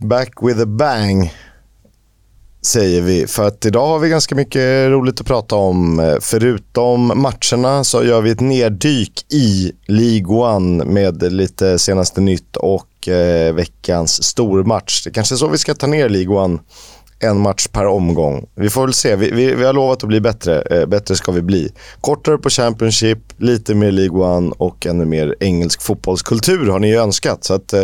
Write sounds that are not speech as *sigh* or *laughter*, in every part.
back with a bang säger vi. För att idag har vi ganska mycket roligt att prata om. Förutom matcherna så gör vi ett neddyk i League One med lite senaste nytt och eh, veckans stormatch. Det kanske är så vi ska ta ner League One en match per omgång. Vi får väl se. Vi, vi, vi har lovat att bli bättre. Eh, bättre ska vi bli. Kortare på Championship, lite mer League One och ännu mer engelsk fotbollskultur har ni ju önskat. Så att, eh,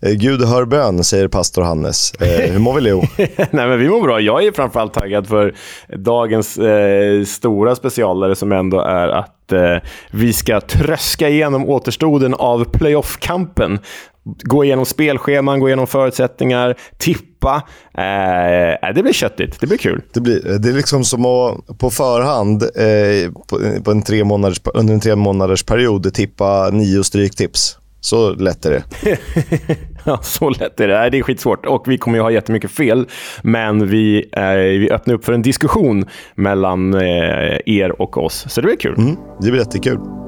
eh Gud hör bön, säger pastor Hannes. Eh, hur mår vi Leo? *laughs* Nej, men vi mår bra. Jag är framförallt taggad för dagens eh, stora specialare som ändå är att eh, vi ska tröska igenom återstoden av playoff-kampen gå igenom spelscheman, gå igenom förutsättningar, tippa. Eh, det blir köttigt. Det blir kul. Det, blir, det är liksom som att på förhand eh, på, på en tre månaders, under en tre månaders period tippa nio stryktips. Så lätt är det. *laughs* ja, så lätt är det. Det är skitsvårt och vi kommer ju ha jättemycket fel. Men vi, eh, vi öppnar upp för en diskussion mellan eh, er och oss. Så det blir kul. Mm, det blir jättekul.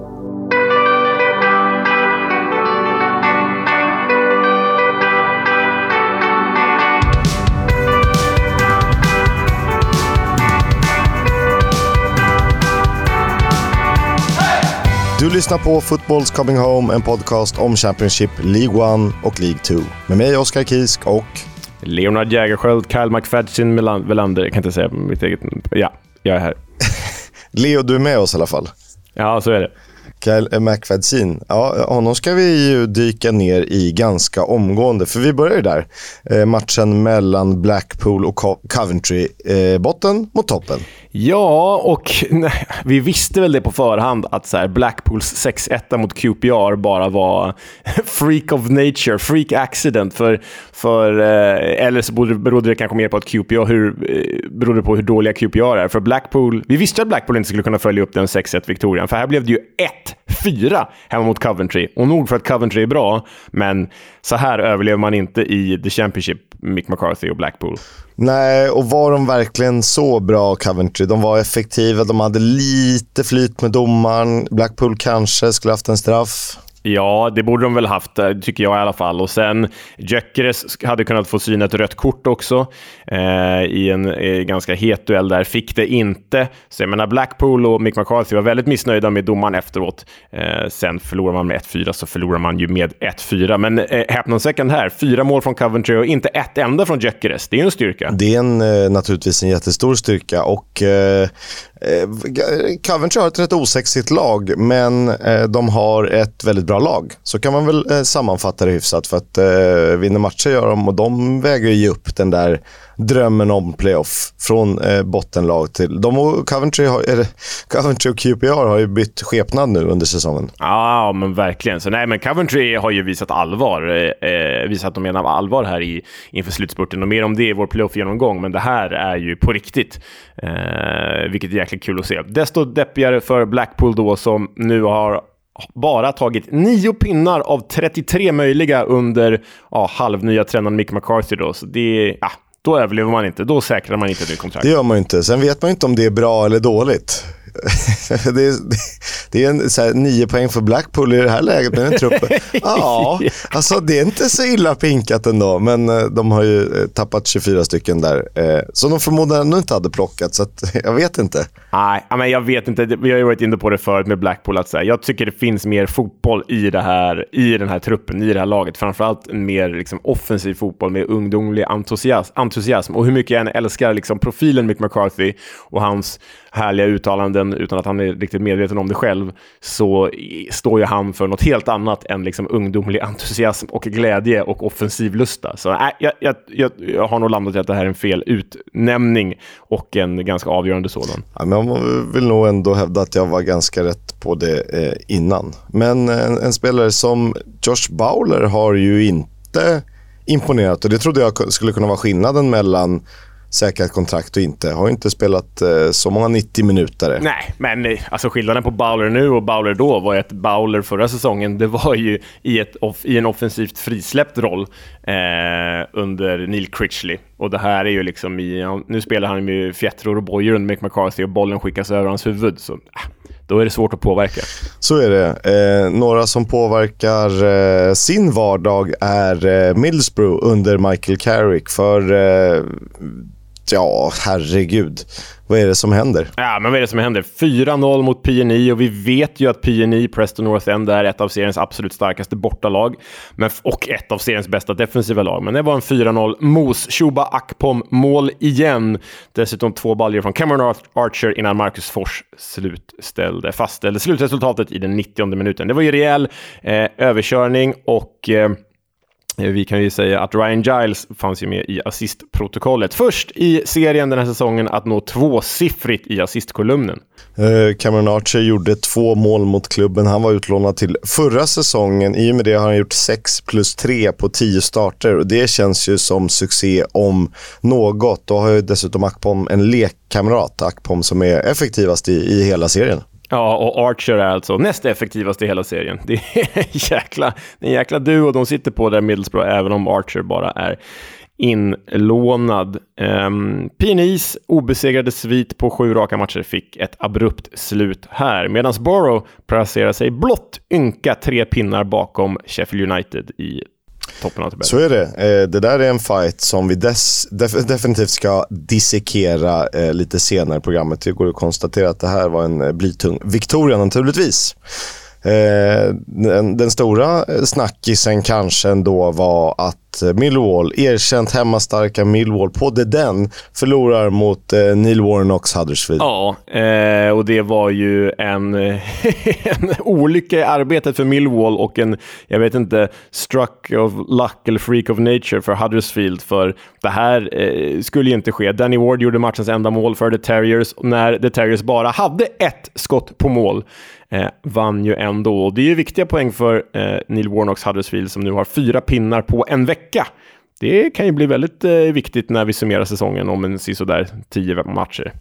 Du lyssnar på Footballs Coming Home, en podcast om Championship, League 1 och League 2. Med mig Oskar Kisk och... Leonard Jägerskiöld, Kyle McFadgen Melander. Jag kan inte säga mitt eget... Ja, jag är här. *laughs* Leo, du är med oss i alla fall. Ja, så är det. Kyle McFadsin, ja, honom ska vi ju dyka ner i ganska omgående. För vi börjar ju där. Eh, matchen mellan Blackpool och Coventry. Eh, botten mot toppen. Ja, och *laughs* nej, vi visste väl det på förhand att så här, Blackpools 6-1 mot QPR bara var *laughs* freak of nature, freak accident. För, för, eh, eller så berodde det kanske mer på att QPR, hur, eh, berodde på hur dåliga QPR är. För Blackpool, vi visste att Blackpool inte skulle kunna följa upp den 6-1-viktorian, för här blev det ju 1. 1-4 hemma mot Coventry. Och nog för att Coventry är bra, men så här överlever man inte i The Championship, Mick McCarthy och Blackpool. Nej, och var de verkligen så bra, Coventry? De var effektiva, de hade lite flyt med domaren. Blackpool kanske skulle haft en straff. Ja, det borde de väl haft, eh, tycker jag i alla fall. Och sen, Gyökeres hade kunnat få syna ett rött kort också eh, i en eh, ganska het duell där. Fick det inte. Så jag menar, Blackpool och Mick McCarthy var väldigt missnöjda med domaren efteråt. Eh, sen förlorar man med 1-4 så förlorar man ju med 1-4. Men eh, häpnadsväckande här, fyra mål från Coventry och inte ett enda från Gyökeres. Det är ju en styrka. Det är en, eh, naturligtvis en jättestor styrka och eh, eh Coventry har ett rätt osexigt lag, men de har ett väldigt bra lag. Så kan man väl eh, sammanfatta det hyfsat. För att eh, vinner matcher gör de och de väger ju upp den där drömmen om playoff från eh, bottenlag till... De och Coventry, har, eller, *laughs* Coventry och QPR har ju bytt skepnad nu under säsongen. Ja, men verkligen. Så nej, men Coventry har ju visat allvar. Eh, eh, visat att de menar allvar här i, inför slutspurten. Och mer om det i vår playoff-genomgång, men det här är ju på riktigt. Eh, vilket är jäkligt kul att se. Desto deppigare för Blackpool då, som nu har bara tagit nio pinnar av 33 möjliga under ja, halvnya tränaren Mick McCarthy. Då. Så det, ja, då överlever man inte. Då säkrar man inte ett kontrakt. Det gör man inte. Sen vet man inte om det är bra eller dåligt. *laughs* det, är, det är en, så här, nio poäng för Blackpool i det här läget med den truppen. *laughs* Ja, alltså det är inte så illa pinkat ändå, men eh, de har ju eh, tappat 24 stycken där. Eh, som de förmodligen ännu inte hade plockat, så att, *laughs* jag vet inte. Nej, men jag vet inte. Vi har ju varit inne på det förut med Blackpool. Att säga. Jag tycker det finns mer fotboll i, det här, i den här truppen, i det här laget. Framförallt en mer liksom, offensiv fotboll med ungdomlig entusiasm. entusiasm. Och hur mycket jag än älskar liksom, profilen Mick McCarthy och hans härliga uttalanden utan att han är riktigt medveten om det själv, så står ju han för något helt annat än liksom ungdomlig entusiasm och glädje och offensivlusta. Så äh, jag, jag, jag, jag har nog landat i att det här är en fel utnämning och en ganska avgörande sådan. Ja, men man vill nog ändå hävda att jag var ganska rätt på det eh, innan. Men en, en spelare som Josh Bowler har ju inte imponerat och det trodde jag skulle kunna vara skillnaden mellan säkrat kontrakt och inte. Har inte spelat eh, så många 90 minuter. Nej, men eh, alltså skillnaden på Bowler nu och Bowler då var ju att Bowler förra säsongen, det var ju i, ett off, i en offensivt frisläppt roll eh, under Neil Critchley. Och det här är ju liksom i, nu spelar han med fjättror och bojor under Mick McCarthy och bollen skickas över hans huvud. Så, äh, då är det svårt att påverka. Så är det. Eh, några som påverkar eh, sin vardag är eh, Middlesbrough under Michael Carrick. För, eh, ja, herregud. Vad är det som händer? Ja, men vad är det som händer? 4-0 mot PNI och vi vet ju att PNI, Preston North End, är ett av seriens absolut starkaste bortalag men, och ett av seriens bästa defensiva lag. Men det var en 4-0 mos. Shuba Akpom mål igen. Dessutom två baljor från Cameron Archer innan Marcus Fors slutställde, fastställde slutresultatet i den 90 minuten. Det var ju rejäl eh, överkörning och Eh, Eh, vi kan ju säga att Ryan Giles fanns ju med i assistprotokollet. Först i serien den här säsongen att nå tvåsiffrigt i assistkolumnen. Eh, Cameron Archer gjorde två mål mot klubben. Han var utlånad till förra säsongen. I och med det har han gjort 6 plus 3 på 10 starter och det känns ju som succé om något. Då har ju dessutom Akpom en lekkamrat, Akpom, som är effektivast i, i hela serien. Ja, och Archer är alltså näst effektivast i hela serien. Det är jäkla, en jäkla duo de sitter på där Middlesbrough, även om Archer bara är inlånad. Ehm, um, PNIs obesegrade svit på sju raka matcher fick ett abrupt slut här, medan Borough placerar sig blott ynka tre pinnar bakom Sheffield United i toppen av tabellen. Så är det. Eh, det där är en fight som vi dess, def, definitivt ska dissekera eh, lite senare i programmet. Det går att konstatera att det här var en eh, blytung Victoria naturligtvis. Den, den, stora snackisen kanske ändå var att Eh, Millwall, erkänt hemmastarka Millwall på The Den, förlorar mot eh, Neil Warnocks Huddersfield. Ja, eh, och det var ju en, *laughs* en olycka i arbetet för Millwall och en, jag vet inte, struck of luck eller freak of nature för Huddersfield. För det här eh, skulle ju inte ske. Danny Ward gjorde matchens enda mål för The Terriers när The Terriers bara hade ett skott på mål eh, vann ju ändå. Och det är ju viktiga poäng för eh, Neil Warnocks Huddersfield som nu har fyra pinnar på en vecka. Det kan ju bli väldigt eh, viktigt när vi summerar säsongen om en sådär tio matcher.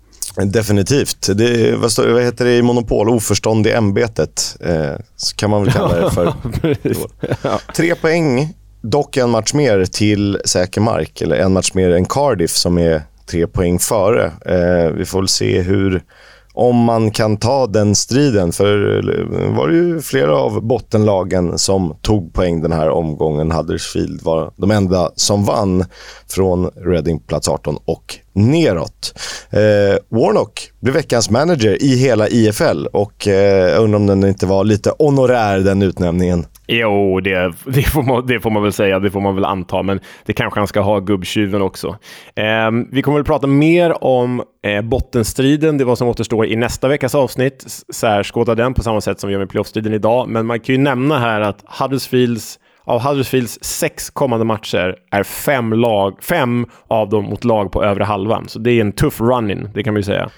Definitivt. Det, vad, stå, vad heter det i Monopol? Oförstånd i ämbetet, eh, kan man väl kalla det *laughs* för. ja. Tre poäng, dock en match mer till säker mark. Eller en match mer än Cardiff som är tre poäng före. Eh, vi får väl se hur om man kan ta den striden. För eh, var det ju flera av bottenlagen som tog poäng den här omgången. Huddersfield var de enda som vann från Reading plats 18 och neråt. Eh, Warnock blev veckans manager i hela IFL och eh, jag undrar om den inte var lite honorär, den utnämningen. Jo, det, det, får man, det får man väl säga. Det får man väl anta, men det kanske han ska ha gubbtjuven också. Eh, vi kommer väl prata mer om eh, bottenstriden, det är vad som återstår i nästa veckas avsnitt. Särskåda den på samma sätt som vi gör med playoffstriden idag, men man kan ju nämna här att Huddersfields av Huddersfields sex kommande matcher är fem, lag, fem av dem mot lag på övre halvan. Så det är en tuff run-in, det kan man ju säga.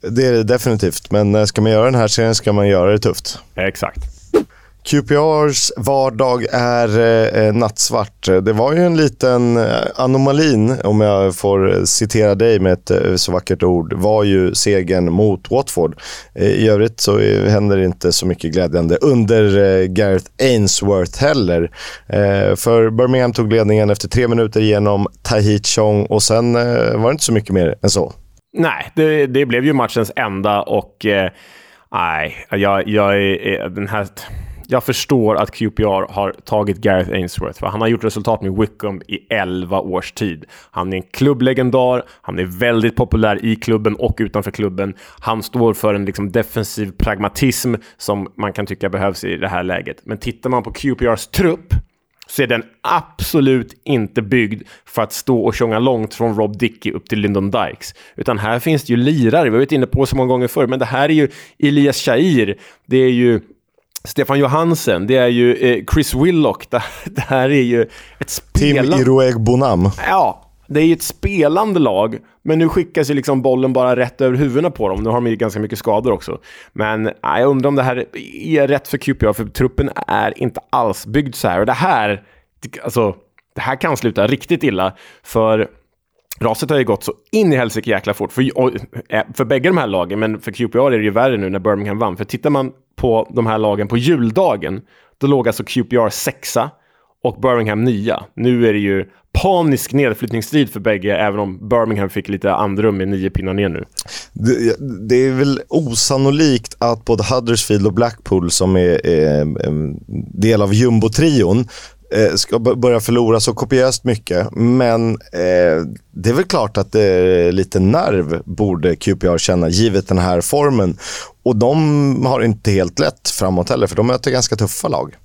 Det är det definitivt, men eh, ska man göra den här serien ska man göra det tufft. Exakt. QPRs vardag är eh, nattsvart. Det var ju en liten eh, anomalin, om jag får citera dig med ett eh, så vackert ord, var ju segern mot Watford. Eh, I övrigt så händer det inte så mycket glädjande under eh, Gareth Ainsworth heller. Eh, för Birmingham tog ledningen efter tre minuter genom Tahit Chong och sen eh, var det inte så mycket mer än så. Nej, det, det blev ju matchens enda och eh, nej, jag, jag är den här jag förstår att QPR har tagit Gareth Ainsworth, för han har gjort resultat med Wickham i 11 års tid. Han är en klubblegendar, han är väldigt populär i klubben och utanför klubben. Han står för en liksom defensiv pragmatism som man kan tycka behövs i det här läget. Men tittar man på QPRs trupp så är den absolut inte byggd för att stå och sjunga långt från Rob Dickey upp till Lyndon Dykes. Utan här finns det ju lirare, vi har varit inne på så många gånger förr, men det här är ju Elias Shair, det är ju Stefan Johansen, det är ju eh, Chris Willock. Det, *laughs* det, här är ju ett spelande... Tim Iroeg Bonam. Ja, det är ju ett spelande lag, men nu skickas ju liksom bollen bara rätt över huvudena på dem. Nu har de ju ganska mycket skador också. Men ja, jag undrar om det här är rätt för QPR, för truppen är inte alls byggd så här. Och det här, alltså, det här kan sluta riktigt illa, för Raset har ju gått så in i helsike jäkla fort för, eh, för bägge de här lagen, men för QPR är det ju värre nu när Birmingham vann. För tittar man på de här lagen på juldagen, då låg alltså QPR sexa och Birmingham nia. Nu är det ju panisk nedflyttningsstrid för bägge, även om Birmingham fick lite andrum med nio pinnar ner nu. Det, det, är väl osannolikt att både Huddersfield och Blackpool, som är, är en del av jumbotrion, eh, ska börja förlora så kopiöst mycket. Men eh, det är väl klart att det är lite nerv borde QPR känna, givet den här formen. Och de har inte helt lätt framåt heller, för de möter ganska tuffa lag.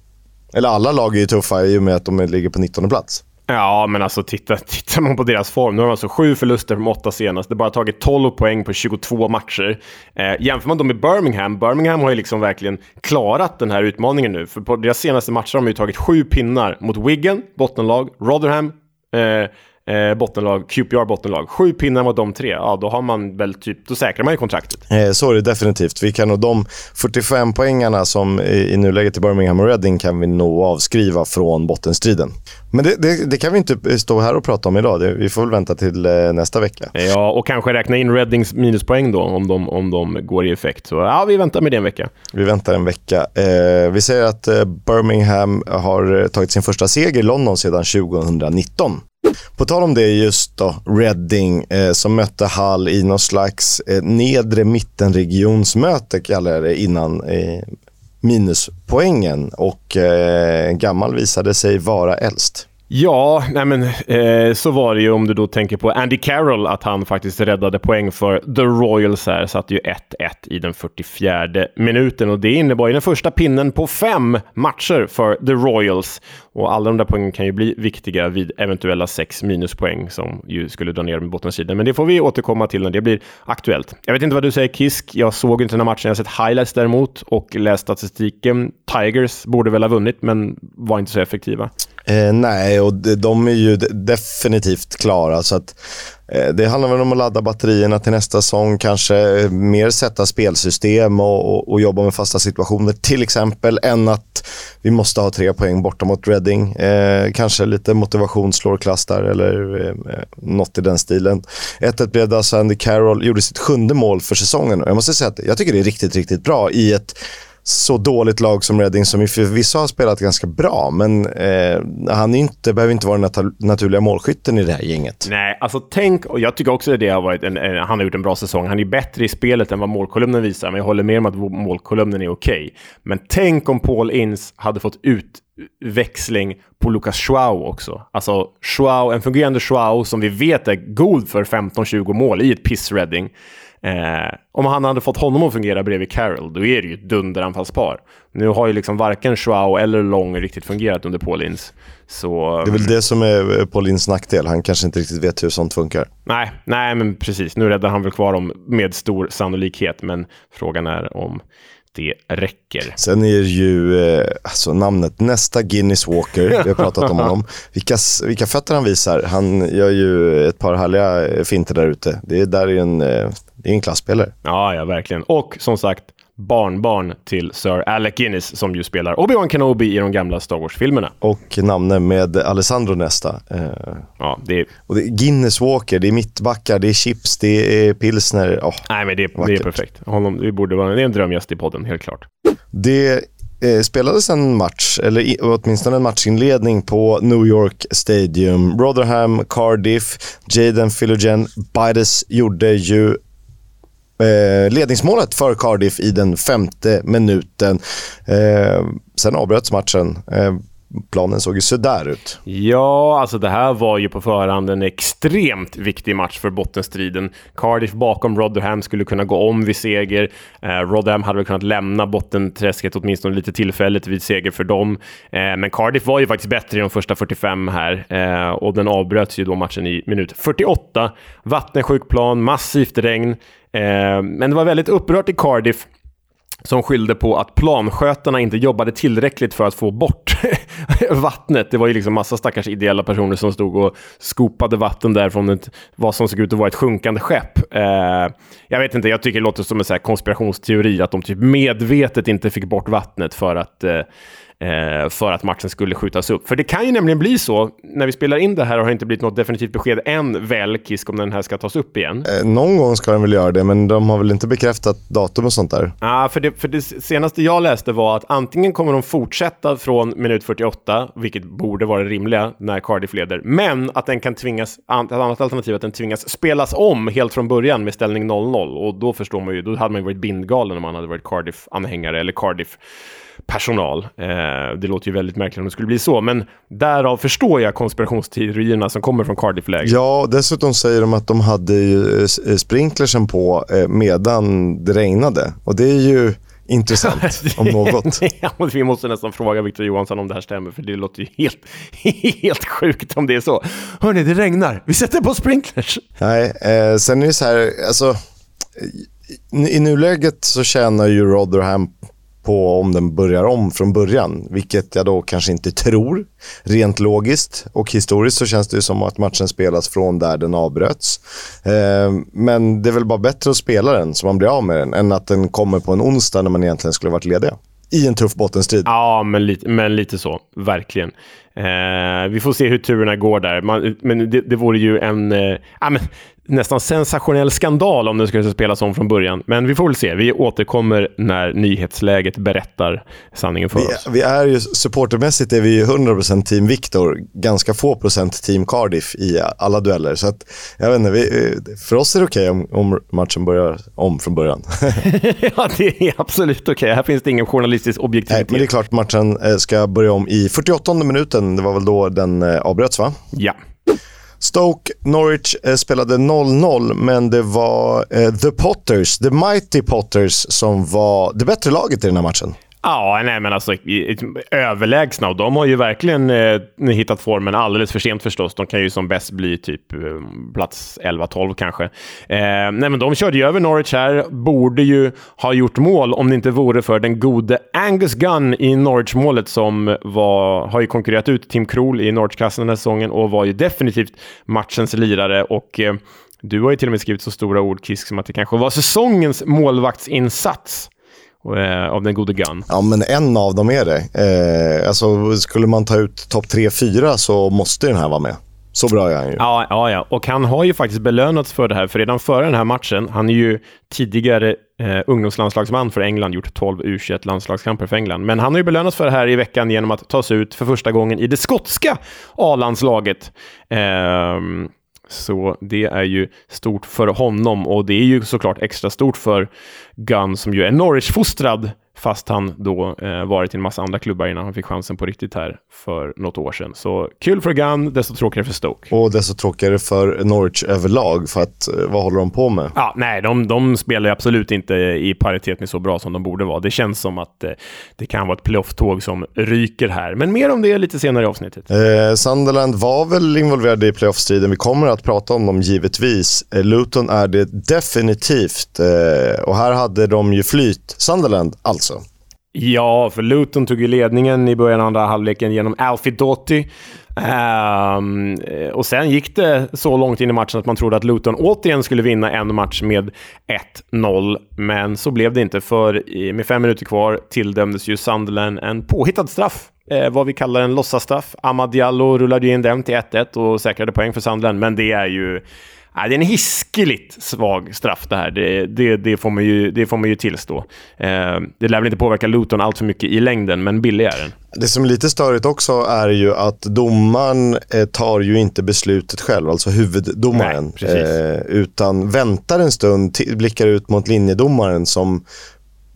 Eller alla lag är ju tuffa i och med att de ligger på 19 plats. Ja, men alltså titta, *laughs* tittar man på deras form. Nu har de alltså sju förluster på åtta senast. Det har bara tagit 12 poäng på 22 matcher. Eh, jämför man dem med Birmingham, Birmingham har ju liksom verkligen klarat den här utmaningen nu. För på deras senaste matcher har de ju tagit sju pinnar mot Wigan, bottenlag, Rotherham, eh, eh, bottenlag, QPR bottenlag. Sju pinnar mot de tre, ja då har man väl typ, då säkrar man ju kontraktet. Eh, så är det definitivt. Vi kan nog de 45 poängarna som i, i nuläget i Birmingham och Reading kan vi nog avskriva från bottenstriden. Men det, det, det, kan vi inte stå här och prata om idag. Det, vi får väl vänta till eh, nästa vecka. Ja, och kanske räkna in Reddings minuspoäng då, om de, om de går i effekt. Så ja, vi väntar med det en vecka. Vi väntar en vecka. Eh, vi säger att eh, Birmingham har tagit sin första seger i London sedan 2019. På tal om det just då, Reading eh, som mötte Hall i någon slags eh, nedre mittenregionsmöte kallade jag det innan eh, minuspoängen och eh, gammal visade sig vara äldst. Ja, nej men, eh, så var det ju om du då tänker på Andy Carroll, att han faktiskt räddade poäng för The Royals här. Satt ju 1-1 i den 44 minuten och det innebar ju den första pinnen på fem matcher för The Royals. Och alla de där poängen kan ju bli viktiga vid eventuella sex minuspoäng som ju skulle dra ner med bottensidan. Men det får vi återkomma till när det blir aktuellt. Jag vet inte vad du säger Kisk. Jag såg inte den här matchen. Jag har sett highlights däremot och läst statistiken. Tigers borde väl ha vunnit, men var inte så effektiva. Eh, nej, Eh, och de är ju definitivt klara. Så att, eh, det handlar väl om att ladda batterierna till nästa säsong. Kanske eh, mer sätta spelsystem och, och, och, jobba med fasta situationer till exempel. Än att vi måste ha tre poäng borta mot Reading. Eh, kanske lite motivation slår klass där eller eh, eh något i den stilen. 1-1 blev det alltså Andy Carroll gjorde sitt sjunde mål för säsongen. Jag måste säga att jag tycker det är riktigt, riktigt bra i ett så dåligt lag som Reading som förvisso har spelat ganska bra, men eh, han inte, behöver inte vara den naturliga målskytten i det här gänget. Nej, alltså tänk, och jag tycker också att det har varit en, en, han har gjort en bra säsong. Han är bättre i spelet än vad målkolumnen visar, men jag håller med om att målkolumnen är okej. Okay. Men tänk om Paul Ince hade fått utväxling på Lucas Schwau också. Alltså Schwau, en fungerande Schwau som vi vet är god för 15-20 mål i ett piss-Reading. Eh, om han hade fått honom att fungera bredvid Carroll, då är det ju ett dunderanfallspar. Nu har ju liksom varken Joao eller Long riktigt fungerat under Paulins. Så, det är väl det som är Paulins nackdel. Han kanske inte riktigt vet hur sånt funkar. Nej, nej men precis. Nu räddar han väl kvar dem med stor sannolikhet, men frågan är om det räcker. Sen är det ju eh, alltså namnet nästa Guinness Walker, vi har pratat om honom. *laughs* Vilka, vilka fötter han visar. Han gör ju ett par härliga finter där ute. Det är där är en eh, det är en klassspelare. Ja, ja, verkligen. Och som sagt, barnbarn till Sir Alec Guinness som ju spelar Obi-Wan Kenobi i de gamla Star Wars-filmerna. Och namnen med Alessandro Nesta. Eh, ja, det är... Och det är Guinness Walker, det är mittbackar, det är chips, det är pilsner. Oh, Nej, men det, är, det är perfekt. Honom, det, borde vara, det är en drömgäst i podden, helt klart. Det eh, spelades en match, eller i, åtminstone en matchinledning på New York Stadium. Rotherham, Cardiff, Jaden Philogen Bides gjorde ju eh, ledningsmålet för Cardiff i den femte minuten. Eh, sen avbröts matchen. Eh, planen såg ju sådär ut. Ja, alltså det här var ju på förhand en extremt viktig match för bottenstriden. Cardiff bakom Rotherham skulle kunna gå om vid seger. Eh, Rotherham hade väl kunnat lämna bottenträsket åtminstone lite tillfälligt vid seger för dem. Eh, men Cardiff var ju faktiskt bättre i de första 45 här eh, och den avbröts ju då matchen i minut 48. Vattensjuk plan, massivt regn. Eh, men det var väldigt upprört i Cardiff som skyllde på att planskötarna inte jobbade tillräckligt för att få bort *laughs* vattnet. Det var ju liksom massa stackars ideella personer som stod och skopade vatten där från ett, vad som såg ut att vara ett sjunkande skepp. Eh, jag vet inte, jag tycker det låter som en så konspirationsteori att de typ medvetet inte fick bort vattnet för att eh, eh, för att matchen skulle skjutas upp. För det kan ju nämligen bli så, när vi spelar in det här har inte blivit något definitivt besked än väl, Kisk, om den här ska tas upp igen. Eh, någon gång ska de väl göra det, men de har väl inte bekräftat datum och sånt där? Ja, ah, för, det, för det senaste jag läste var att antingen kommer de fortsätta från minut 48, vilket borde vara det rimliga när Cardiff leder, men att den kan tvingas, ett annat alternativ att den tvingas spelas om helt från början med ställning 0-0 och då förstår man ju, då hade man ju varit bindgalen om man hade varit Cardiff-anhängare eller Cardiff personal. Eh, det låter ju väldigt märkligt om det skulle bli så, men därav förstår jag konspirationsteorierna som kommer från Cardiff-läget. Ja, dessutom säger de att de hade ju eh, sprinklersen på eh, medan det regnade. Och det är ju intressant *laughs* om något. *laughs* vi måste nästan fråga Victor Johansson om det här stämmer, för det låter ju helt, *laughs* helt sjukt om det är så. Hörni, det regnar. Vi sätter på sprinklers. Nej, eh, sen är det så här, alltså, i, i nuläget så tjänar ju Rotherham på om den börjar om från början, vilket jag då kanske inte tror. Rent logiskt och historiskt så känns det som att matchen spelas från där den avbröts. Eh, men det är väl bara bättre att spela den så man blir av med den än att den kommer på en onsdag när man egentligen skulle varit lediga. I en tuff bottenstrid. Ja, men lite, men lite så. Verkligen. Eh, vi får se hur turerna går där. Man, men det, det vore ju en... Eh, ah, men, nästan sensationell skandal om det skulle spelas om från början. Men vi får väl se. Vi återkommer när nyhetsläget berättar sanningen för vi, oss. Vi är ju, supportermässigt är vi 100% team Victor, ganska få procent team Cardiff i alla dueller. Så att, jag vet inte, vi, för oss är det okej okay om, om, matchen börjar om från början. *laughs* ja, det är absolut okej. Okay. Här finns det ingen journalistisk objektivitet. Nej, men det är klart matchen eh, ska börja om i 48 minuten. Det var väl då den eh, avbröts, va? Ja. Stoke Norwich eh, spelade 0-0, men det var eh, The Potters, The Mighty Potters, som var det bättre laget i den här matchen. Ja, nej men alltså överlägsna och de har ju verkligen eh, hittat formen alldeles för sent förstås. De kan ju som bäst bli typ eh, plats 11-12 kanske. Eh, nej men de körde ju över Norwich här, borde ju ha gjort mål om det inte vore för den gode Angus Gunn i Norwich-målet som var, har ju konkurrerat ut Tim Krul i Norwich-klassen den här säsongen och var ju definitivt matchens lirare och eh, du har ju till och med skrivit så stora ord, Kisk, som att det kanske var säsongens målvaktsinsats. Eh, av den gode Gunn. Ja, men en av dem är det. Eh, alltså, skulle man ta ut topp 3-4 så måste den här vara med. Så bra är han ju. Ja, ja, ja, och han har ju faktiskt belönats för det här, för redan före den här matchen, han är ju tidigare eh, ungdomslandslagsman för England, gjort 12 u landslagskamper för England, men han har ju belönats för det här i veckan genom att ta sig ut för första gången i det skotska A-landslaget. Eh, så det är ju stort för honom och det är ju såklart extra stort för Gunn som ju är Norwich-fostrad. Fast han då eh, varit i en massa andra klubbar innan han fick chansen på riktigt här för något år sedan. Så kul för Gunn, desto tråkigare för Stoke. Och desto tråkigare för Norwich överlag, för att eh, vad håller de på med? Ja, nej, de, de spelar absolut inte i paritet med så bra som de borde vara. Det känns som att eh, det kan vara ett playoff-tåg som ryker här. Men mer om det lite senare i avsnittet. Eh, Sunderland var väl involverade i playoff-striden. Vi kommer att prata om dem givetvis. Eh, Luton är det definitivt. Eh, och här hade de ju flyt, Sunderland alltså alltså. Ja, för Luton tog ju ledningen i början av andra halvleken genom Alfie Dotti. Um, ehm, och sen gick det så långt in i matchen att man trodde att Luton återigen skulle vinna en match med 1-0. Men så blev det inte, för med fem minuter kvar tilldömdes ju Sunderland en påhittad straff. Eh, vad vi kallar en låtsasstraff. Amad Diallo rullade in den till 1-1 och säkrade poäng för Sunderland, men det är ju Nej, det är en hiskeligt svag straff det här. Det, det, det, får, man ju, det får man ju tillstå. Eh, det lär väl inte påverka Luton allt för mycket i längden, men billig är den. Det som är lite störigt också är ju att domaren eh, tar ju inte beslutet själv, alltså huvuddomaren. Nej, eh, utan väntar en stund, blickar ut mot linjedomaren som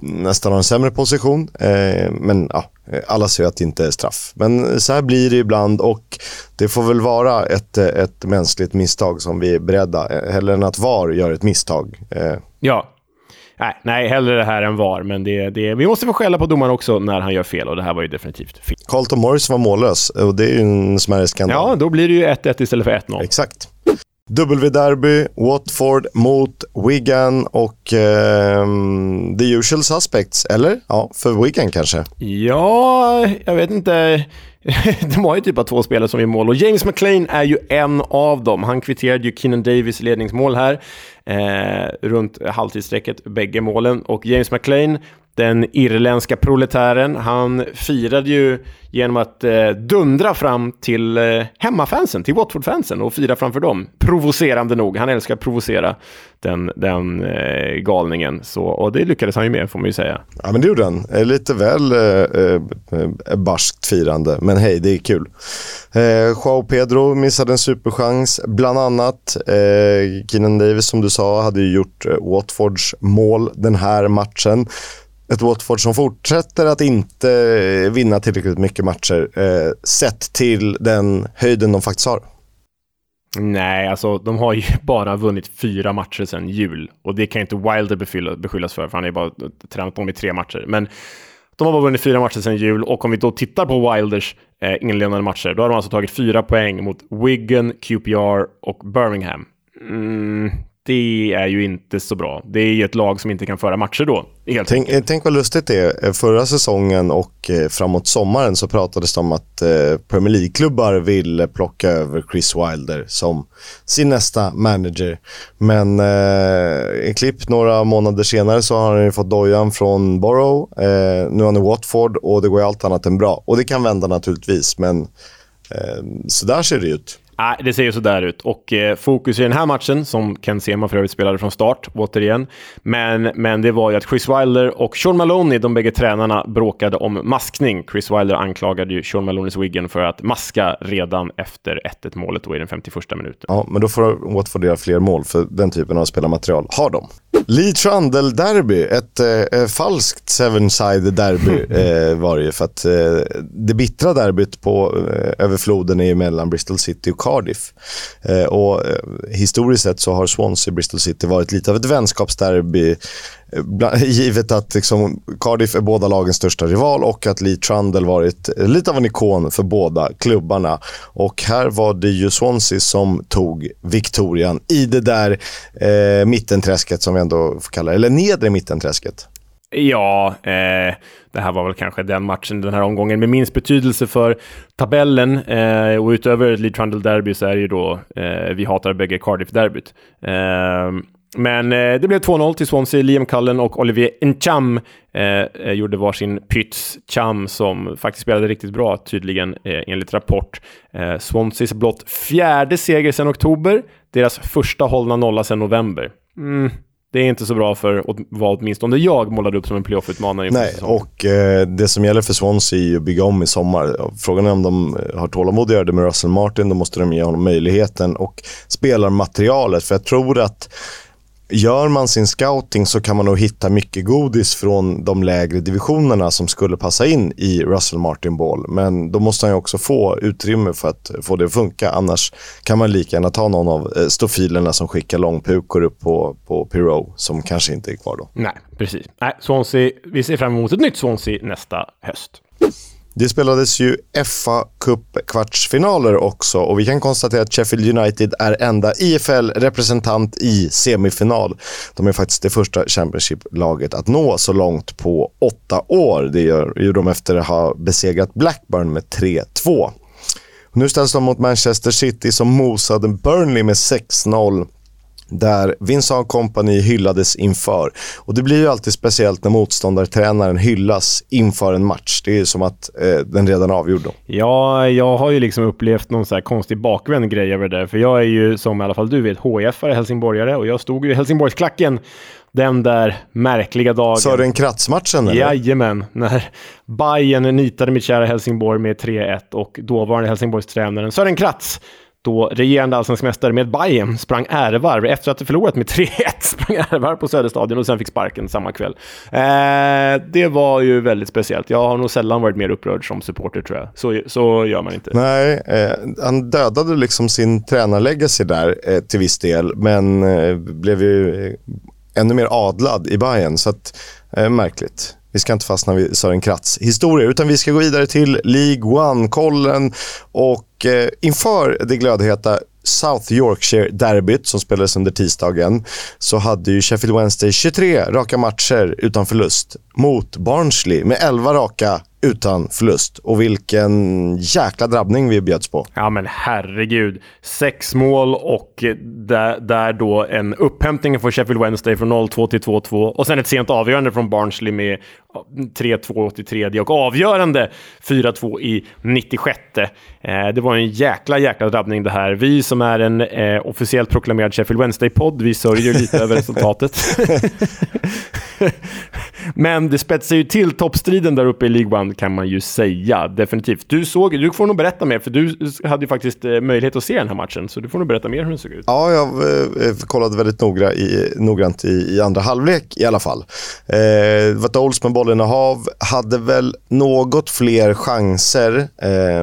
nästan har en sämre position. Eh, men ja, alla ser att det inte är straff. Men så här blir det ibland och det får väl vara ett, ett mänskligt misstag som vi är beredda, eh, hellre än att VAR gör ett misstag. Eh. Ja. Nej, nej, hellre det här än VAR, men det, det, vi måste få skälla på domaren också när han gör fel och det här var ju definitivt fel. Carlton Morris var mållös och det är ju en smärre skandal. Ja, då blir det ju 1-1 istället för 1-0. Exakt. W-derby, Watford mot Wigan och eh, the usual suspects, eller? Ja, för Wigan kanske? Ja, jag vet inte. *laughs* De har ju typ av två spelare som är mål och James McLean är ju en av dem. Han kvitterade ju Keenan Davis ledningsmål här eh, runt halvtidsstrecket, bägge målen. Och James McLean den irländska proletären. Han firade ju genom att eh, dundra fram till eh, hemmafansen, till Watford-fansen och fira framför dem. Provocerande nog. Han älskar att provocera den, den eh, galningen. Så, och det lyckades han ju med, får man ju säga. Ja, men det gjorde han. Eh, lite väl eh, eh, eh, barskt firande, men hej, det är kul. Eh, Joao Pedro missade en superchans, bland annat. Eh, Keenan Davis, som du sa, hade ju gjort eh, Watfords mål den här matchen ett Watford som fortsätter att inte eh, vinna tillräckligt mycket matcher eh, sett till den höjden de faktiskt har. Nej, alltså de har ju *laughs* bara vunnit fyra matcher sedan jul. Och det kan inte Wilder beskyllas för, för han har ju bara tränat dem i tre matcher. Men de har bara vunnit fyra matcher sedan jul och om vi då tittar på Wilders eh, inledande matcher, då har de alltså tagit fyra poäng mot Wigan, QPR och Birmingham. Mm, det är ju inte så bra. Det är ju ett lag som inte kan föra matcher då. Tänk, tänk vad lustigt det är. Förra säsongen och eh, framåt sommaren så pratades det om att eh, Premier League-klubbar vill plocka över Chris Wilder som sin nästa manager. Men eh, i klipp några månader senare så har han ju fått dojan från Borough. Eh, nu är han i Watford och det går ju allt annat än bra. Och det kan vända naturligtvis, men eh, så där ser det ut. Nej, det ser ju sådär ut. Och eh, fokus i den här matchen, som Ken Sema för övrigt spelade från start, återigen. Men, men det var ju att Chris Wilder och Sean Maloney, de bägge tränarna, bråkade om maskning. Chris Wilder anklagade ju Sean Maloneys Wigan för att maska redan efter 1-1 målet då i den 51 minuten. Ja, men då får Watford göra fler mål, för den typen av spelarmaterial har de. Lee Trundle-derby, ett eh, falskt seven-side derby *laughs* eh, var det ju. För att eh, det bittra derbyt på, eh, över floden är ju mellan Bristol City och Cardiff. Eh, och eh, historiskt sett så har Swansea Bristol City varit lite av ett vänskapsderby eh, *laughs* givet att liksom, Cardiff är båda lagens största rival och att Lee Trundle varit lite av en ikon för båda klubbarna. Och här var det ju Swansea som tog Victorian i det där eh, mittenträsket som vi ändå får kalla det, eller nedre mittenträsket. Ja, eh, det här var väl kanske den matchen den här omgången med minst betydelse för tabellen. Eh, och utöver Lee Trundle Derby så är det ju då eh, vi hatar bägge Cardiff-derbyt. Eh, men eh, det blev 2-0 till Swansea. Liam Cullen och Olivier Ncham eh, eh gjorde varsin pyts. Cham som faktiskt spelade riktigt bra, tydligen, eh, enligt Rapport. Eh, Swanseas blott fjärde seger sedan oktober. Deras första hållna nolla sedan november. Mm. Det är inte så bra för vad åtminstone jag målade upp som en playoff-utmanare Nej, och eh, det som gäller för Swansea är att bygga om i sommar. Frågan är om de har tålamod att göra det med Russell Martin. Då måste de ge honom möjligheten och spelarmaterialet. För jag tror att gör man sin scouting så kan man nog hitta mycket godis från de lägre divisionerna som skulle passa in i Russell Martin Ball. Men då måste han ju också få utrymme för att få det att funka. Annars kan man lika gärna ta någon av eh, stofilerna som skickar långpukor upp på, på Pirou som kanske inte är kvar då. Nej, precis. Nej, Swansea, vi ser fram emot ett nytt Swansea nästa höst. Det spelades ju fa Cup-kvartsfinaler också och vi kan konstatera att Sheffield United är enda IFL-representant i semifinal. De är faktiskt det första Championship-laget att nå så långt på åtta år. Det gör de efter att ha besegrat Blackburn med 3-2. Nu ställs de mot Manchester City som mosade Burnley med 6-0 där Vincent Company hyllades inför. Och det blir ju alltid speciellt när motståndartränaren hyllas inför en match. Det är ju som att eh, den redan är avgjord då. Ja, jag har ju liksom upplevt någon så här konstig bakvänd grej över det. För jag är ju, som i alla fall du vet, HIF-are, helsingborgare och jag stod ju i Helsingborgsklacken den där märkliga dagen. Sören Kratz-matchen eller? Jajamän, när Bayern nitade mitt kära Helsingborg med 3-1 och dåvarande Helsingborgstränaren Sören Kratz då regerande allsvensk mästare med Bayern sprang ärevarv efter att ha förlorat med 3-1. *laughs* Sprang ärevarv på Söderstadion och sen fick sparken samma kväll. Eh, det var ju väldigt speciellt. Jag har nog sällan varit mer upprörd som supporter tror jag. Så, så gör man inte. Nej, eh, han dödade liksom sin tränarlegacy där eh, till viss del, men eh, blev ju eh, ännu mer adlad i Bayern så att, eh, märkligt. Vi ska inte fastna vid Sören Kratz historia, utan vi ska gå vidare till League One-kollen. Och eh, inför det glödheta South Yorkshire-derbyt som spelades under tisdagen så hade ju Sheffield Wednesday 23 raka matcher utan förlust mot Barnsley med 11 raka utan förlust. Och vilken jäkla drabbning vi bjöds på. Ja, men herregud. Sex mål och där, där då en upphämtning för Sheffield Wednesday från 0-2 till 2-2 och sen ett sent avgörande från Barnsley med 3-2 till tredje och avgörande 4-2 i 96. Eh, det var en jäkla, jäkla drabbning det här. Vi som är en eh, officiellt proklamerad Sheffield Wednesday-podd, vi sörjer lite *laughs* över resultatet. *laughs* Men det spetsar ju till toppstriden där uppe i League One kan man ju säga. Definitivt. Du såg, du får nog berätta mer, för du hade ju faktiskt eh, möjlighet att se den här matchen. Så du får nog berätta mer hur den såg ut. Ja, jag eh, kollade väldigt noga i, noggrant i, i andra halvlek i alla fall. Eh, det var ett Ols med bollinnehav, hade väl något fler chanser, eh,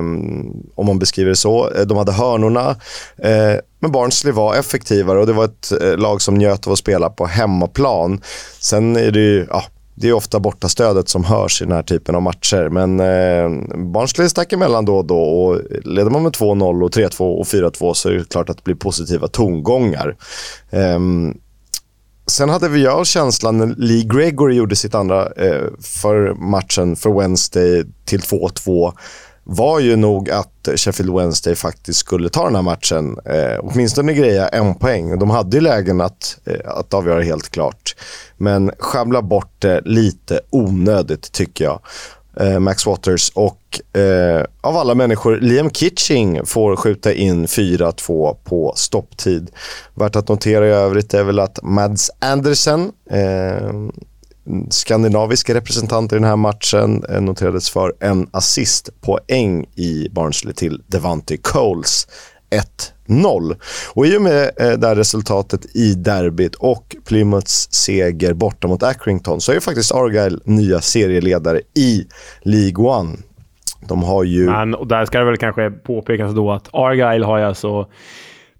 om man beskriver det så. Eh, de hade hörnorna. Eh, men Barnsley var effektivare och det var ett eh, lag som njöt av att spela på hemmaplan. Sen är det ju, ja, det är ofta bortastödet som hörs i den här typen av matcher. Men eh, Barnsley stack emellan då och då och leder man med 2-0 och 3-2 och 4-2 så är det klart att det blir positiva tongångar. Eh, sen hade vi jag känslan när Lee Gregory gjorde sitt andra eh, för matchen för Wednesday till 2-2 var ju nog att Sheffield Wednesday faktiskt skulle ta den här matchen. Eh, åtminstone greja en poäng. De hade ju lägen att, eh, att avgöra helt klart. Men sjabbla bort det lite onödigt tycker jag. Eh, Max Waters och eh, av alla människor, Liam Kitching får skjuta in 4-2 på stopptid. Värt att notera i övrigt är väl att Mads Andersen eh, representant i den här matchen eh, noterades för en assistpoäng i Barnsley till Devante Coles 1-0. Och i och med eh, det här resultatet i derbyt och Plymouths seger borta mot Accrington så är ju faktiskt Argyle nya serieledare i League One. De har ju... Men, och där ska det väl kanske påpekas då att Argyle har ju alltså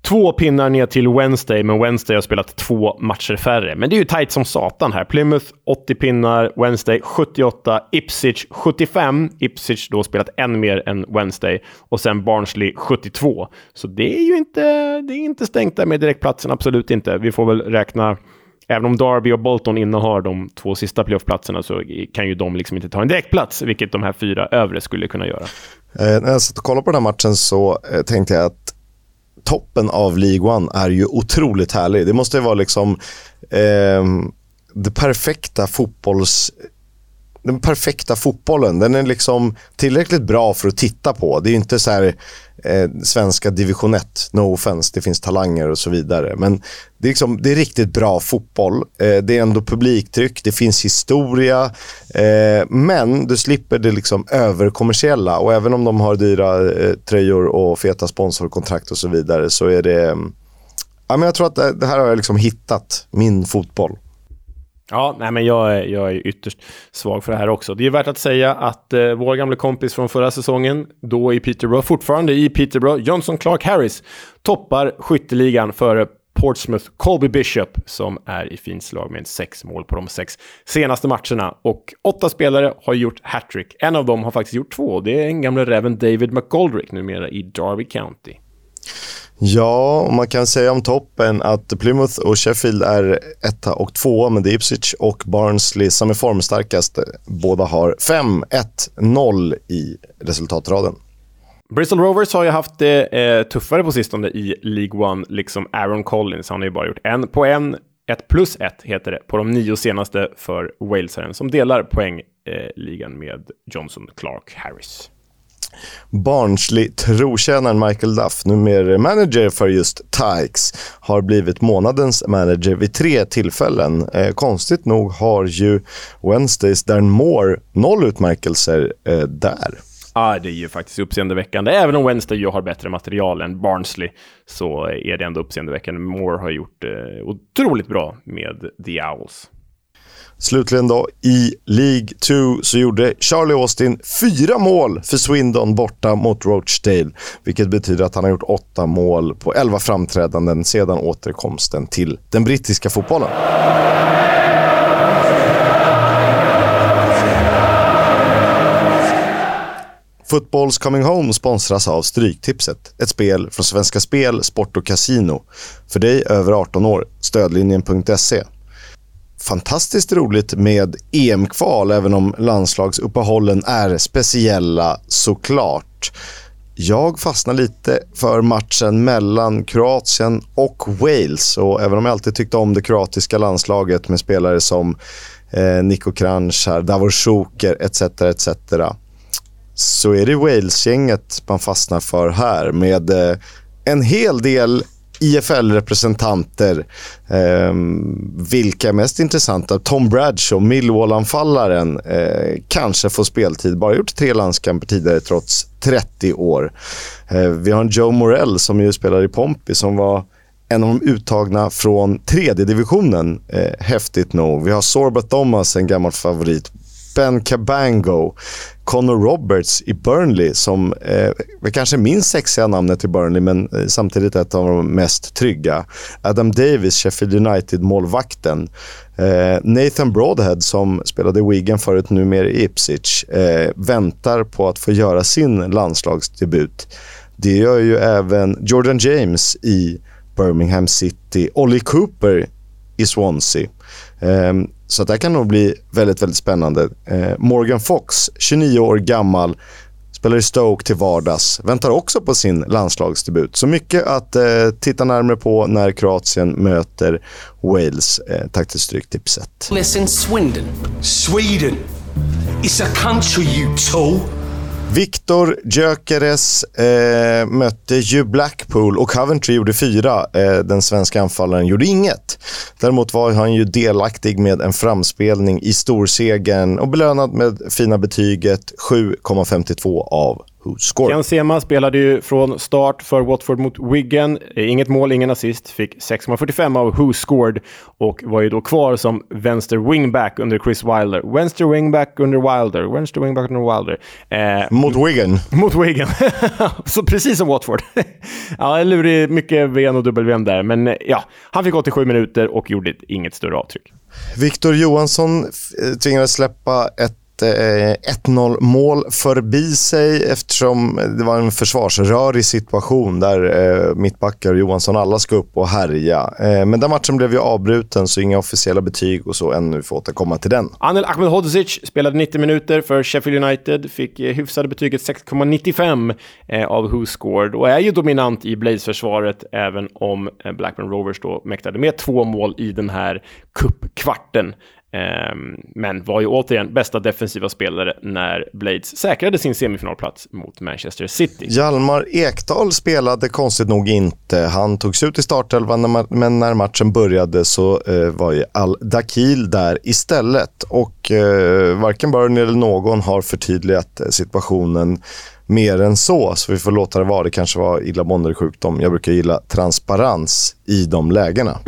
Två pinnar ner till Wednesday, men Wednesday har spelat två matcher färre. Men det är ju tight som satan här. Plymouth 80 pinnar, Wednesday 78, Ipswich 75. Ipswich då spelat än mer än Wednesday. Och sen Barnsley 72. Så det är ju inte, det är inte stängt där med direktplatsen, absolut inte. Vi får väl räkna Även om Derby och Bolton innehar de två sista playoffplatserna så kan ju de liksom inte ta en direktplats, vilket de här fyra övre skulle kunna göra. Eh, när jag satt och kollade på den här matchen så eh, tänkte jag att toppen av League One är ju otroligt härlig. Det måste vara liksom eh, det perfekta fotbolls den perfekta fotbollen. Den är liksom tillräckligt bra för att titta på. Det är inte så här eh, svenska division 1, no offense, det finns talanger och så vidare. Men det är, liksom, det är riktigt bra fotboll. Eh, det är ändå publiktryck, det finns historia. Eh, men du slipper det liksom överkommersiella och även om de har dyra eh, tröjor och feta sponsorkontrakt och så vidare så är det... Mm, ja, men jag tror att det, det här har jag liksom hittat min fotboll. Ja, nej, men jag är, jag är ytterst svag för det här också. Det är värt att säga att eh, vår gamla kompis från förra säsongen, då i Peterborough, fortfarande i Peterborough, Johnson Clark Harris, toppar skytteligan före Portsmouth Colby Bishop som är i fint slag med sex mål på de sex senaste matcherna. Och åtta spelare har gjort hattrick. En av dem har faktiskt gjort två. Det är en gamla räven David McGoldrick numera i Derby County. Ja, man kan säga om toppen att Plymouth och Sheffield är etta och två, men det är Ipswich och Barnsley som är formstarkast. Båda har 5-1-0 i resultatraden. Bristol Rovers har ju haft det eh, tuffare på sistone i League One, liksom Aaron Collins. Han har ju bara gjort en på en, ett plus ett heter det, på de nio senaste för Walesaren som delar poängligan eh, med Johnson Clark Harris. Barnsley trotjänaren Michael Duff, numera manager för just Tykes, har blivit månadens manager vid tre tillfällen. Eh, konstigt nog har ju Wednesdays Darren Moore noll utmärkelser eh, där. Ja, det är ju faktiskt uppseendeväckande. Även om Wednesday ju har bättre material än Barnsley så är det ändå uppseendeväckande. Moore har gjort eh, otroligt bra med The Owls. Slutligen då, i League 2 så gjorde Charlie Austin fyra mål för Swindon borta mot Rochdale. Vilket betyder att han har gjort åtta mål på elva framträdanden sedan återkomsten till den brittiska fotbollen. Footballs Coming Home sponsras av Stryktipset. Ett spel från Svenska Spel, Sport och Casino. För dig över 18 år. Stödlinjen.se fantastiskt roligt med EM-kval, även om landslagsuppehållen är speciella såklart. Jag fastnar lite för matchen mellan Kroatien och Wales. Och även om jag alltid tyckte om det kroatiska landslaget med spelare som eh, Niko Kranjcar, Davor Šuker etc. etc. Så är det Wales-gänget man fastnar för här med eh, en hel del IFL-representanter. Eh, vilka är mest intressanta? Tom Bradshaw, Millwall-anfallaren, eh, kanske får speltid. Bara gjort tre landskamper tidigare trots 30 år. Eh, vi har en Joe Morell som ju spelar i Pompey som var en av de uttagna från tredje divisionen. Eh, häftigt nog. Vi har Sorba Thomas, en gammal favorit. Ben Cabango. Connor Roberts i Burnley som eh, kanske minst sexiga namnet i Burnley men eh, samtidigt ett av de mest trygga. Adam Davis, Sheffield United-målvakten. Eh, Nathan Broadhead som spelade i Wigan förut, numera i Ipswich, eh, väntar på att få göra sin landslagsdebut. Det gör ju även Jordan James i Birmingham City, Ollie Cooper i Swansea. Um, så det kan nog bli väldigt, väldigt spännande. Uh, Morgan Fox, 29 år gammal, spelar i Stoke till vardags. Väntar också på sin landslagsdebut. Så mycket att uh, titta närmare på när Kroatien möter Wales. Tack till Stryktipset. Listen, Swindon. Sweden. It's a country you tool. Viktor Gyökeres eh, mötte ju Blackpool och Coventry gjorde fyra. Eh, den svenska anfallaren gjorde inget. Däremot var han ju delaktig med en framspelning i storsegern och belönad med fina betyget 7,52 av WhoScored. Ken Sema spelade ju från start för Watford mot Wigan. Inget mål, ingen assist. Fick 6,45 av WhoScored och var ju då kvar som vänster wingback under Chris Wilder. Vänster wingback under Wilder. Vänster wingback under Wilder. Eh, mot Wigan. Mot Wigan. *laughs* Så precis som Watford. *laughs* ja, lurig, mycket VN och WM där. Men ja, han fick 87 minuter och gjorde inget större avtryck. Viktor Johansson tvingades släppa ett 1-0 eh, mål förbi sig eftersom det var en försvarsrörig situation där eh, mittbackar och Johansson alla ska upp och härja. Eh, men den matchen blev ju avbruten så inga officiella betyg och så ännu. Vi får återkomma till den. Anel Ahmedhodzic spelade 90 minuter för Sheffield United, fick hyfsade betyget 6,95 av Who Scored och är ju dominant i Blaze-försvaret även om Blackburn Rovers då mäktade med två mål i den här cupkvarten. Ehm, men var ju återigen bästa defensiva spelare när Blades säkrade sin semifinalplats mot Manchester City. Hjalmar Ekdal spelade konstigt nog inte. Han togs ut i startelvan, men när matchen började så eh, var ju Al-Dakil där istället. Och eh, varken Burnley eller någon har förtydligat eh, situationen mer än så, så vi får låta det vara. Det kanske var illamående sjukdom. Jag brukar gilla transparens i de lägena.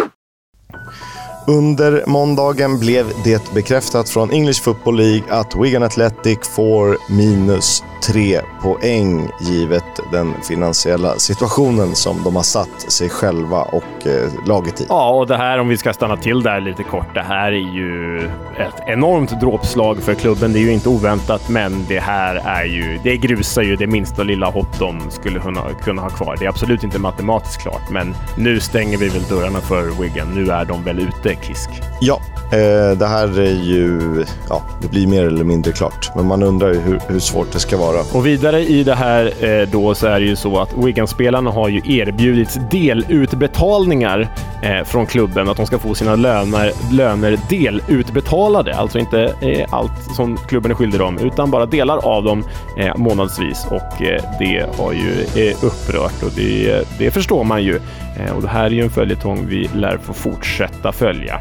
Under måndagen blev det bekräftat från English Football League att Wigan Athletic får minus tre poäng givet den finansiella situationen som de har satt sig själva och eh, laget i. Ja, och det här om vi ska stanna till där lite kort. Det här är ju ett enormt dråpslag för klubben. Det är ju inte oväntat, men det här är ju, det grusar ju det minsta lilla hopp de skulle kunna, kunna ha kvar. Det är absolut inte matematiskt klart, men nu stänger vi väl dörrarna för Wigan. Nu är de väl ute, Kisk? Ja, eh, det här är ju, ja, det blir mer eller mindre klart, men man undrar ju hur, hur svårt det ska vara. Och vidare i det här eh, då så är det ju så att Wigan-spelarna har ju erbjudits delutbetalningar eh, från klubben, att de ska få sina löner, löner delutbetalade. Alltså inte allt som klubben är skyldig dem, utan bara delar av dem månadsvis. Och det har ju upprört och det, det förstår man ju. Och det här är ju en följetong vi lär få fortsätta följa.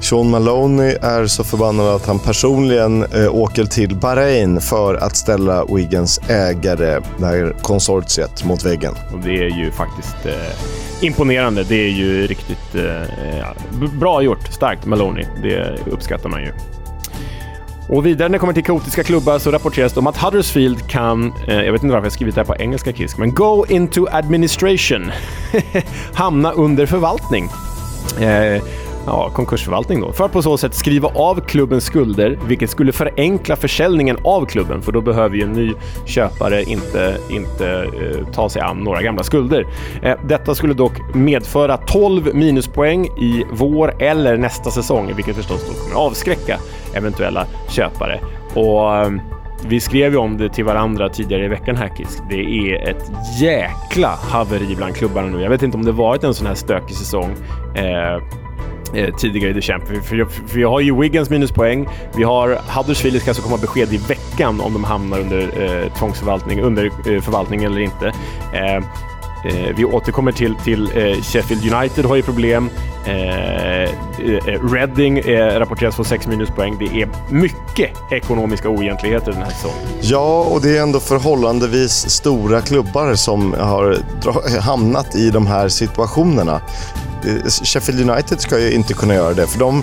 Sean Maloney är så förbannad att han personligen eh, åker till Bahrain för att ställa Wiggins ägare, det här konsortiet, mot väggen. Och det är ju faktiskt eh, imponerande. Det är ju riktigt eh, bra gjort. Starkt Maloney. Det uppskattar man ju. Och vidare när det kommer till kaotiska klubbar så rapporteras det om att Huddersfield kan, eh, jag vet inte varför jag skrivit det här på engelska Kisk, men go into administration. *laughs* Hamna under förvaltning. Eh, ja, konkursförvaltning då, för att på så sätt skriva av klubbens skulder, vilket skulle förenkla försäljningen av klubben, för då behöver ju en ny köpare inte, inte eh, ta sig an några gamla skulder. Eh, detta skulle dock medföra 12 minuspoäng i vår eller nästa säsong, vilket förstås då kommer avskräcka eventuella köpare. Och eh, vi skrev ju om det till varandra tidigare i veckan här Kisk. Det är ett jäkla haveri bland klubbarna nu. Jag vet inte om det varit en sån här stökig säsong. Eh, eh, tidigare i The Champ. För, för, för vi har ju Wiggins minuspoäng. Vi har Huddersfield ska alltså komma besked i veckan om de hamnar under eh, tvångsförvaltning, under eh, förvaltning eller inte. Eh, eh vi återkommer till, till eh, Sheffield United har ju problem. Eh, Reading rapporteras få 6 minuspoäng. Det är mycket ekonomiska oegentligheter den här säsongen. Ja, och det är ändå förhållandevis stora klubbar som har hamnat i de här situationerna. Sheffield United ska ju inte kunna göra det, för de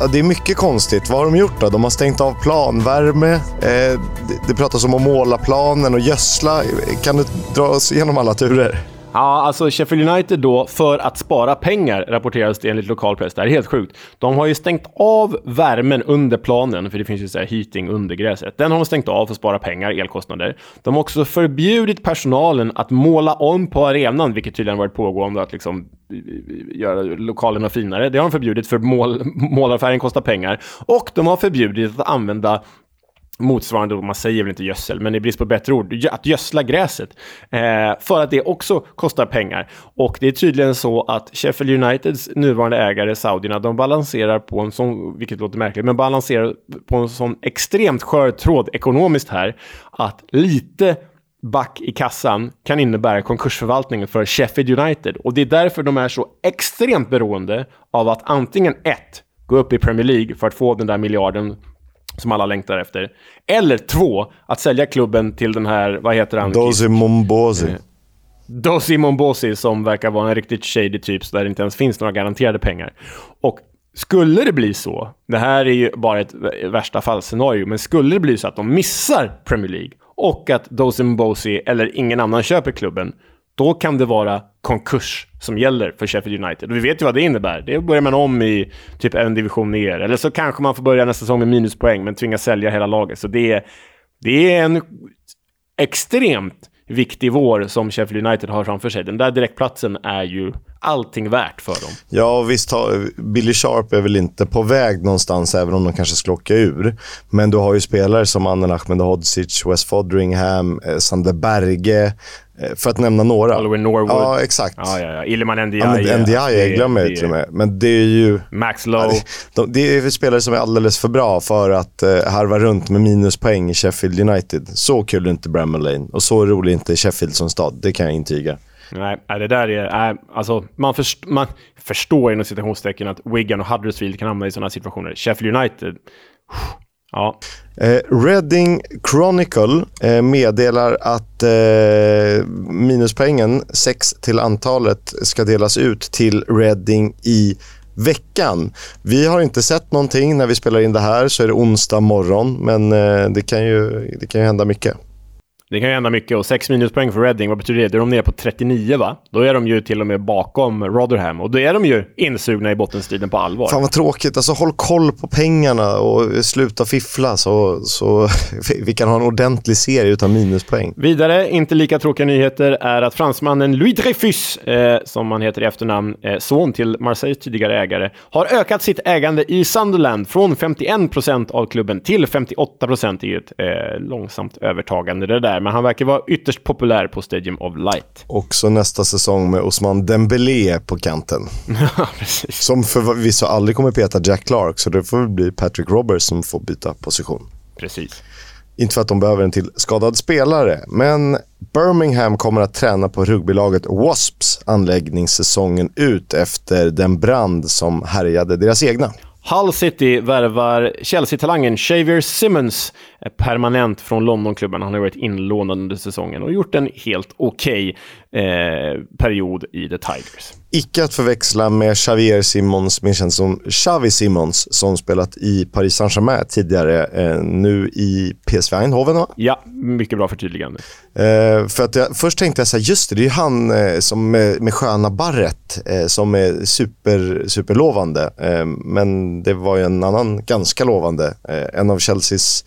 Ja, det är mycket konstigt. Vad har de gjort då? De har stängt av planvärme. Eh, det pratas om att måla planen och gödsla. Kan du dra oss igenom alla turer? Ja, alltså Sheffield United då, för att spara pengar, rapporteras det enligt lokalpress. Det här är helt sjukt. De har ju stängt av värmen under planen, för det finns ju så här heating under gräset. Den har de stängt av för att spara pengar, elkostnader. De har också förbjudit personalen att måla om på arenan, vilket tydligen varit pågående, att liksom eh, göra lokalerna finare. Det har de förbjudit för mål, *laughs* målarfärgen kostar pengar. Och de har förbjudit att använda motsvarande, man säger väl inte gödsel, men i brist på bättre ord, att gödsla gräset. Eh, för att det också kostar pengar. Och det är tydligen så att Sheffield Uniteds nuvarande ägare, saudierna, de balanserar på en sån, vilket låter märkligt, men balanserar på en sån extremt skör tråd ekonomiskt här, att lite back i kassan kan innebära konkursförvaltning för Sheffield United. Och det är därför de är så extremt beroende av att antingen ett, gå upp i Premier League för att få den där miljarden som alla längtar efter. Eller två, att sälja klubben till den här, vad heter han? Dozy Mombozi. Eh, Dozy Mombozi som verkar vara en riktigt shady typ, så där det inte ens finns några garanterade pengar. Och skulle det bli så, det här är ju bara ett värsta fallscenario, men skulle det bli så att de missar Premier League och att Dozy Mombozi eller ingen annan köper klubben, då kan det vara konkurs som gäller för Sheffield United. Och vi vet ju vad det innebär. Det börjar man om i typ en division ner. Eller så kanske man får börja nästa säsong med minuspoäng, men tvingas sälja hela laget. Så det är, det är en extremt viktig vår som Sheffield United har framför sig. Den där direktplatsen är ju allting värt för dem. Ja, visst har, Billy Sharp är väl inte på väg någonstans, även om de kanske ska åka ur. Men du har ju spelare som Annen Ahmedhodzic, West Fodringham, eh, Sander Berge, eh, för att nämna några. Oliver Norwood. Ja, exakt. Ja, ja, ja. Ilman Ndiaye. Ja, Ndiaye glömmer jag till och med. Men det är ju... Max Lowe. De, det är spelare som är alldeles för bra för att uh, harva runt med minuspoäng i Sheffield United. Så kul är inte Bramall Lane och så rolig är inte Sheffield som stad. Det kan jag intyga. Nej, det där är... Nej, alltså, man, först, man förstår inom citationstecken att Wigan och Huddersfield kan hamna i sådana situationer. Sheffield United... Ja. Eh, Reading Chronicle eh, meddelar att eh, minuspoängen, 6 till antalet, ska delas ut till Reading i veckan. Vi har inte sett någonting. När vi spelar in det här så är det onsdag morgon, men eh, det, kan ju, det kan ju hända mycket. Det kan ju hända mycket och 6 minuspoäng för Reading, vad betyder det? Då är de nere på 39 va? Då är de ju till och med bakom Rotherham och då är de ju insugna i bottenstriden på allvar. Fan vad tråkigt. Alltså håll koll på pengarna och sluta fiffla så, så *laughs* vi kan ha en ordentlig serie utan minuspoäng. Vidare, inte lika tråkiga nyheter, är att fransmannen Louis Dreyfus, eh, som han heter i efternamn, eh, son till Marseilles tidigare ägare, har ökat sitt ägande i Sunderland från 51% av klubben till 58%. Det är ju ett eh, långsamt övertagande det där där, men han verkar vara ytterst populär på Stadium of Light. *laughs* Också nästa säsong med Osman Dembélé på kanten. Som förvisso aldrig kommer peta Jack Clark, så det får bli Patrick Roberts som får byta position. Precis. Inte för att de behöver en till skadad spelare, men Birmingham kommer att träna på rugbylaget Wasps anläggningssäsongen ut efter den brand som härjade deras egna. Hull City värvar Chelsea-talangen Xavier Simmons eh, permanent från Londonklubben. Han har varit inlånad under säsongen och gjort en helt okej okay, eh, period i The Tigers. Icke att förväxla med Xavier Simons, mer känd som Xavi Simons, som spelat i Paris Saint-Germain tidigare, eh, nu i PSV Eindhoven va? Ja, mycket bra förtydligande. Eh, för att jag, först tänkte jag så här, just det, det är ju han eh, som med, med sköna barret eh, som är super, superlovande. Men det var ju en annan ganska lovande, en av Chelseas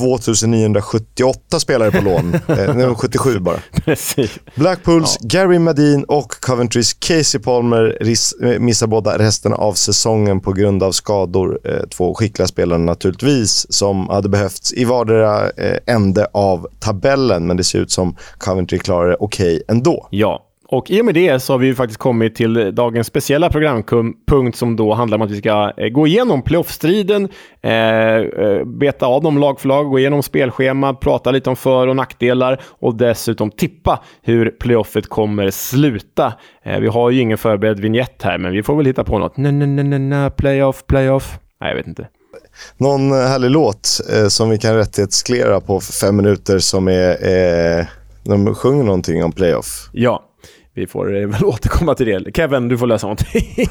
2978 spelare på lån. *laughs* eh, nu 77 bara. Precis. Blackpools ja. Gary Madin och Coventrys Casey Palmer ris- eh, missar båda resten av säsongen på grund av skador. Eh, två skickliga spelare naturligtvis som hade behövts i vardera eh, ände av tabellen. Men det ser ut som Coventry klarar det okej okay ändå. Ja, och i och med det så har vi faktiskt kommit till dagens speciella programpunkt som då handlar om att vi ska eh, gå igenom playoffstriden, eh, eh, beta av dem lag för lag, gå igenom spelschema, prata lite om för och nackdelar och dessutom tippa hur playoffet kommer sluta. Eh, vi har ju ingen förberedd vignett här, men vi får väl hitta på något. Na, na, na, na, playoff, playoff. Nej, jag vet inte. Någon härlig låt eh, som vi kan rättighetssklera på fem minuter som är... Eh, de sjunger någonting om playoff. Ja, vi får eh, *laughs* väl återkomma till det. Kevin, du får lösa någonting.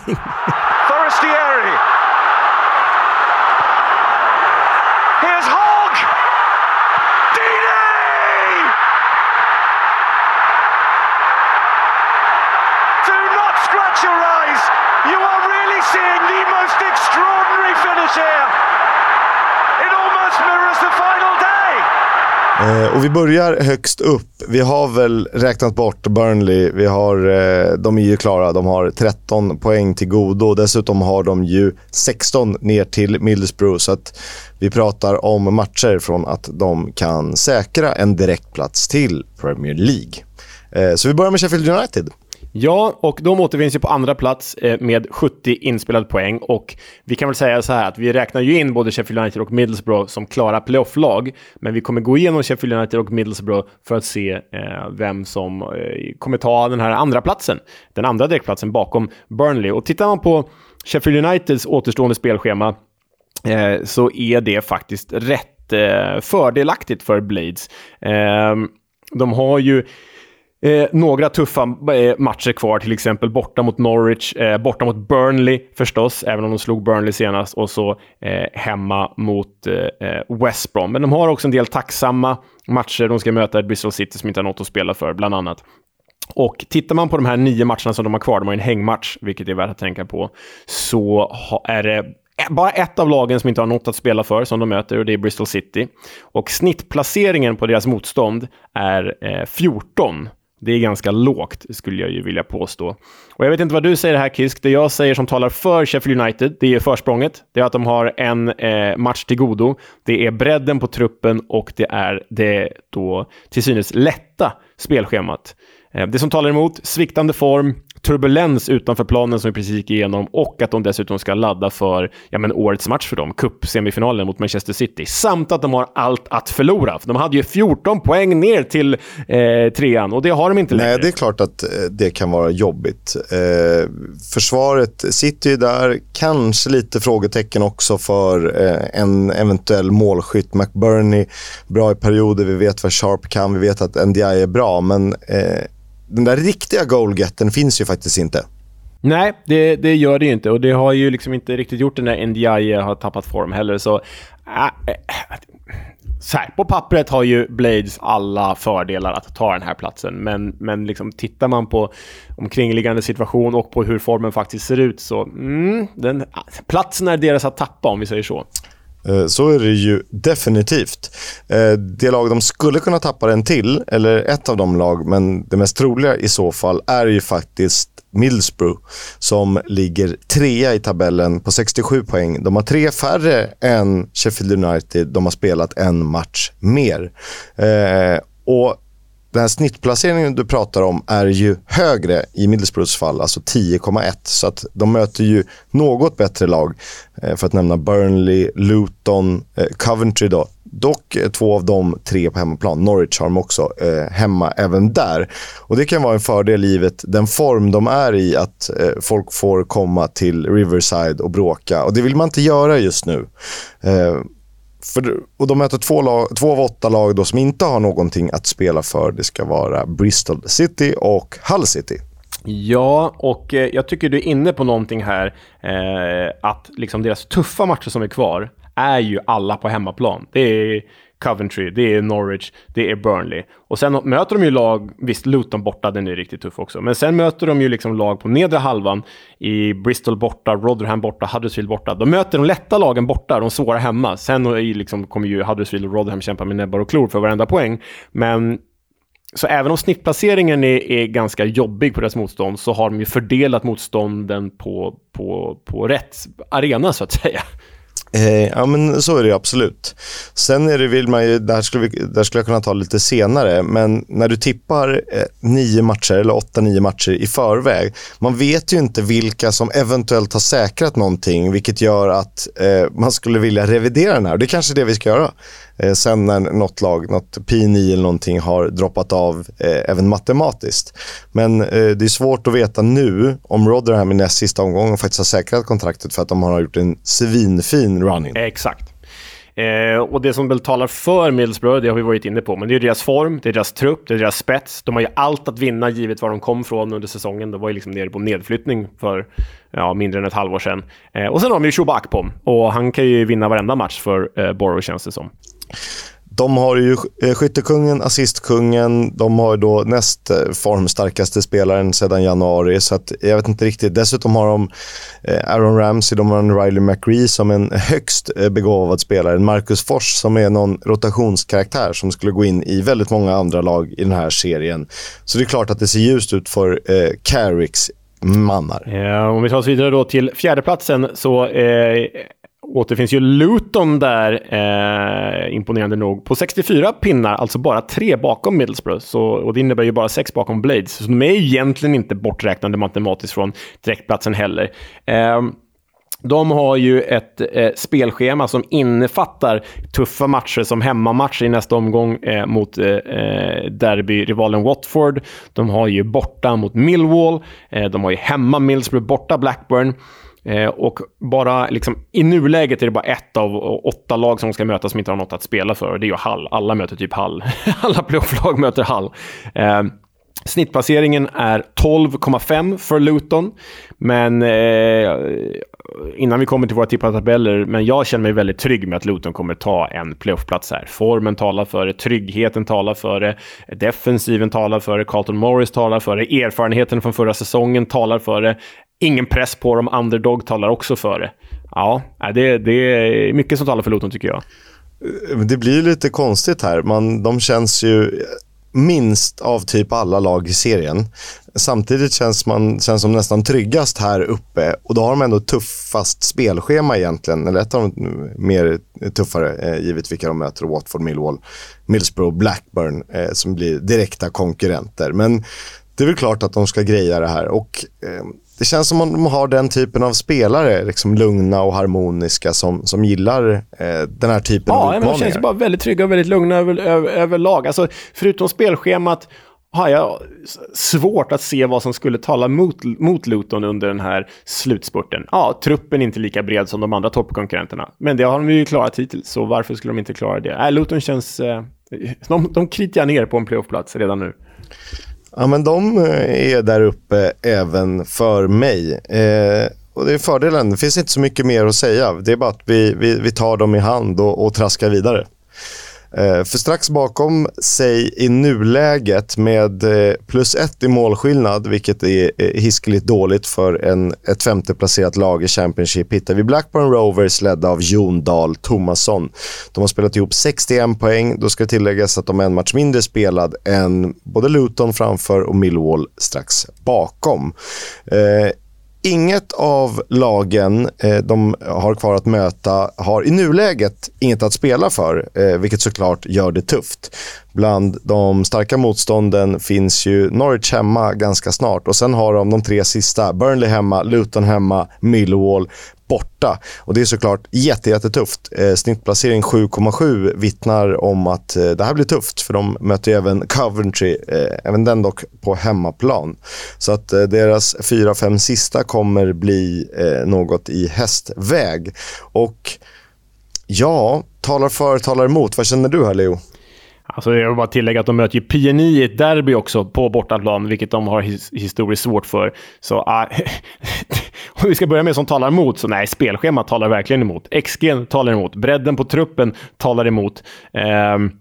Eh, och vi börjar högst upp. Vi har väl räknat bort Burnley. Vi har, eh, de är ju klara. De har 13 poäng till godo. Dessutom har de ju 16 ner till Middlesbrough. Så att vi pratar om matcher från att de kan säkra en direktplats till Premier League. Eh, så vi börjar med Sheffield United. Ja, och de återfinns ju på andra plats eh, med 70 inspelade poäng. Och vi kan väl säga så här att vi räknar ju in både Sheffield United och Middlesbrough som klara playoff-lag. Men vi kommer gå igenom Sheffield United och Middlesbrough för att se eh, vem som eh, kommer ta den här andra platsen. Den andra direktplatsen bakom Burnley. Och tittar man på Sheffield Uniteds återstående spelschema så är det faktiskt rätt fördelaktigt för Blades. Ehm, de har ju Eh, några tuffa eh, matcher kvar, till exempel borta mot Norwich, eh, borta mot Burnley förstås, även om de slog Burnley senast, och så eh, hemma mot eh, eh, West Brom. Men de har också en del tacksamma matcher. De ska möta Bristol City som inte har något att spela för, bland annat. Och tittar man på de här nio matcherna som de har kvar, de har en hängmatch, vilket är värt att tänka på, så är det bara ett av lagen som inte har något att spela för som de möter och det är Bristol City. Och snittplaceringen på deras motstånd är eh, 14 det är ganska lågt, skulle jag ju vilja påstå. Och jag vet inte vad du säger här, Kisk. Det jag säger som talar för Sheffield United, det är försprånget. Det är att de har en eh, match till godo. Det är bredden på truppen och det är det då till synes lätta spelschemat. Eh, det som talar emot, sviktande form, turbulens utanför planen som vi precis gick igenom och att de dessutom ska ladda för ja, men årets match för dem, cup-semifinalen mot Manchester City. Samt att de har allt att förlora. De hade ju 14 poäng ner till eh, trean och det har de inte längre. Nej, det är klart att eh, det kan vara jobbigt. Eh, försvaret sitter ju där, kanske lite frågetecken också för eh, en eventuell målskytt. McBurney, bra i perioder, vi vet vad Sharp kan, vi vet att NDI är bra, men eh, den där riktiga goalgetten finns ju faktiskt inte. Nej, det, det gör det ju inte och det har ju liksom inte riktigt gjort det när NDI har tappat form heller. Så, äh, äh, så här, på pappret har ju Blades alla fördelar att ta den här platsen, men, men liksom, tittar man på omkringliggande situation och på hur formen faktiskt ser ut så mm, den, platsen är deras att tappa om vi säger så. Eh, så är det ju definitivt. Eh, det lag de skulle kunna tappa den till, eller ett av de lag, men det mest troliga i så fall, är ju faktiskt Middlesbrough som ligger trea i tabellen på 67 poäng. De har tre färre än Sheffield United. De har spelat en match mer. Eh, och den här snittplaceringen du pratar om är ju högre i Middlesbroughs fall, alltså 10,1. Så att de möter ju något bättre lag. Eh, för att nämna Burnley, Luton, eh, Coventry då. Dock eh, två av de tre på hemmaplan. Norwich har de också eh, hemma även där. Och Det kan vara en fördel givet den form de är i, att eh, folk får komma till Riverside och bråka. Och Det vill man inte göra just nu. Eh, för, och de möter två, lag, två av åtta lag då som inte har någonting att spela för. Det ska vara Bristol City och Hull City. Ja, och eh, jag tycker du är inne på någonting här. Eh, att liksom deras tuffa matcher som är kvar är ju alla på hemmaplan. Det är Coventry, det är Norwich, det är Burnley. Och sen möter de ju lag, visst Luton borta, den är riktigt tuff också. Men sen möter de ju liksom lag på nedre halvan i Bristol borta, Rotherham borta, Huddersfield borta. De möter de lätta lagen borta, de svåra hemma. Sen liksom kommer ju Huddersfield och Rotherham kämpa med näbbar och klor för varenda poäng. Men så även om snittplaceringen är, är, ganska jobbig på deras motstånd så har de ju fördelat motstånden på, på, på rätt arena så att säga. Eh, ja, men så är det absolut. Sen är det, vill man ju, där skulle, vi, där skulle jag kunna ta lite senare, men när du tippar eh, nio matcher eller åtta, nio matcher i förväg, man vet ju inte vilka som eventuellt har säkrat någonting, vilket gör att eh, man skulle vilja revidera den här. Det är kanske det vi ska göra. Eh, sen när något lag, något P9 eller någonting har droppat av eh, även matematiskt. Men eh, det är svårt att veta nu om Rotherham i näst sista omgången faktiskt har säkrat kontraktet för att de har gjort en svinfin running. Exakt. Eh, och det som väl talar för Middlesbrough, det har vi varit inne på, men det är deras form, det är deras trupp, det är deras spets. De har ju allt att vinna givet var de kom från under säsongen. De var ju liksom nere på nedflyttning för ja, mindre än ett halvår sedan. Eh, och sen har de ju Shoba Akpom och han kan ju vinna varenda match för eh, Borough känns det som. De har ju eh, skyttekungen, assistkungen, de har då näst eh, formstarkaste spelaren sedan januari. Så att jag vet inte riktigt. Dessutom har de eh, Aaron Ramsey, de har en Riley McRee som en högst begåvad spelare. En Marcus Fors som är någon rotationskaraktär som skulle gå in i väldigt många andra lag i den här serien. Så det är klart att det ser ljust ut för eh, Carricks mannar. Ja, om vi tar oss vidare då till fjärdeplatsen så eh, återfinns ju Luton där, eh, imponerande nog, på 64 pinnar, alltså bara tre bakom Middlesbrough. Så, och det innebär ju bara sex bakom Blades. Så de är egentligen inte borträknade matematiskt från direktplatsen heller. Eh, de har ju ett eh, spelschema som innefattar tuffa matcher som hemmamatch i nästa omgång eh, mot eh, eh derbyrivalen Watford. De har ju borta mot Millwall. Eh, de har ju hemma Middlesbrough, borta Blackburn. Eh, och bara liksom, i nuläget är det bara ett av åtta lag som ska mötas som inte har något att spela för. Det är ju Hall. Alla möter typ Hall. *laughs* Alla playoff-lag möter Hall. Eh, Snittplaceringen är 12,5 för Luton. Men eh, innan vi kommer till våra tippade tabeller, men jag känner mig väldigt trygg med att Luton kommer ta en playoffplats här. Formen talar för det, tryggheten talar för det, defensiven talar för det, Carlton Morris talar för det, erfarenheten från förra säsongen talar för det. Ingen press på dem, underdog talar också för det. Ja, det, det är mycket som talar för Luton tycker jag. Eh, det blir lite konstigt här. Man, de känns ju minst av typ alla lag i serien. Samtidigt känns man känns som nästan tryggast här uppe och då har de ändå tuffast spelschema egentligen. Eller ett av de mer tuffare, eh, givet vilka de möter. Watford, Millwall, Millsborough, Blackburn eh, som blir direkta konkurrenter. Men det är väl klart att de ska greja det här och eh, det känns som att de har den typen av spelare, liksom lugna och harmoniska som, som gillar eh, den här typen ja, av utmaningar. Ja, de känns bara väldigt trygga och väldigt lugna över, över, överlag. Alltså, förutom spelschemat har jag svårt att se vad som skulle tala mot, mot Luton under den här slutspurten. Ja, truppen är inte lika bred som de andra toppkonkurrenterna, men det har de ju klarat hittills, så varför skulle de inte klara det? Äh, Luton känns... Eh, de, de kritar ner på en playoffplats redan nu. Ja, men de eh, är där uppe även för mig. Eh, och det är fördelen. Det finns inte så mycket mer att säga. Det är bara att vi, vi, vi tar dem i hand och, och traskar vidare. Eh, för strax bakom sig i nuläget med eh, plus ett i målskillnad, vilket är eh, hiskeligt dåligt för en, ett femteplacerat lag i Championship, hittar vi Blackburn Rovers ledda av Jon Dahl Tomasson. De har spelat ihop 61 poäng. Då ska det tilläggas att de är en match mindre spelad än både Luton framför och Millwall strax bakom. Eh, Inget av lagen eh, de har kvar att möta har i nuläget inget att spela för, eh, vilket såklart gör det tufft. Bland de starka motstånden finns ju Norwich hemma ganska snart och sen har de de tre sista, Burnley hemma, Luton hemma, Millwall borta. Och det är såklart jättetufft. Eh, snittplacering 7,7 vittnar om att eh, det här blir tufft för de möter ju även Coventry, eh, även den dock på hemmaplan. Så att eh, deras 4-5 sista kommer bli eh, något i hästväg. Och ja, talar för, talar emot. Vad känner du här, Leo? Alltså jag vill bara tillägga att de möter ju PNI i ett derby också på bortaplan, vilket de har his historiskt svårt för. Så uh, *laughs* om vi ska börja med som talar emot, så nej, spelschemat talar verkligen emot. XG talar emot. Bredden på truppen talar emot. Um,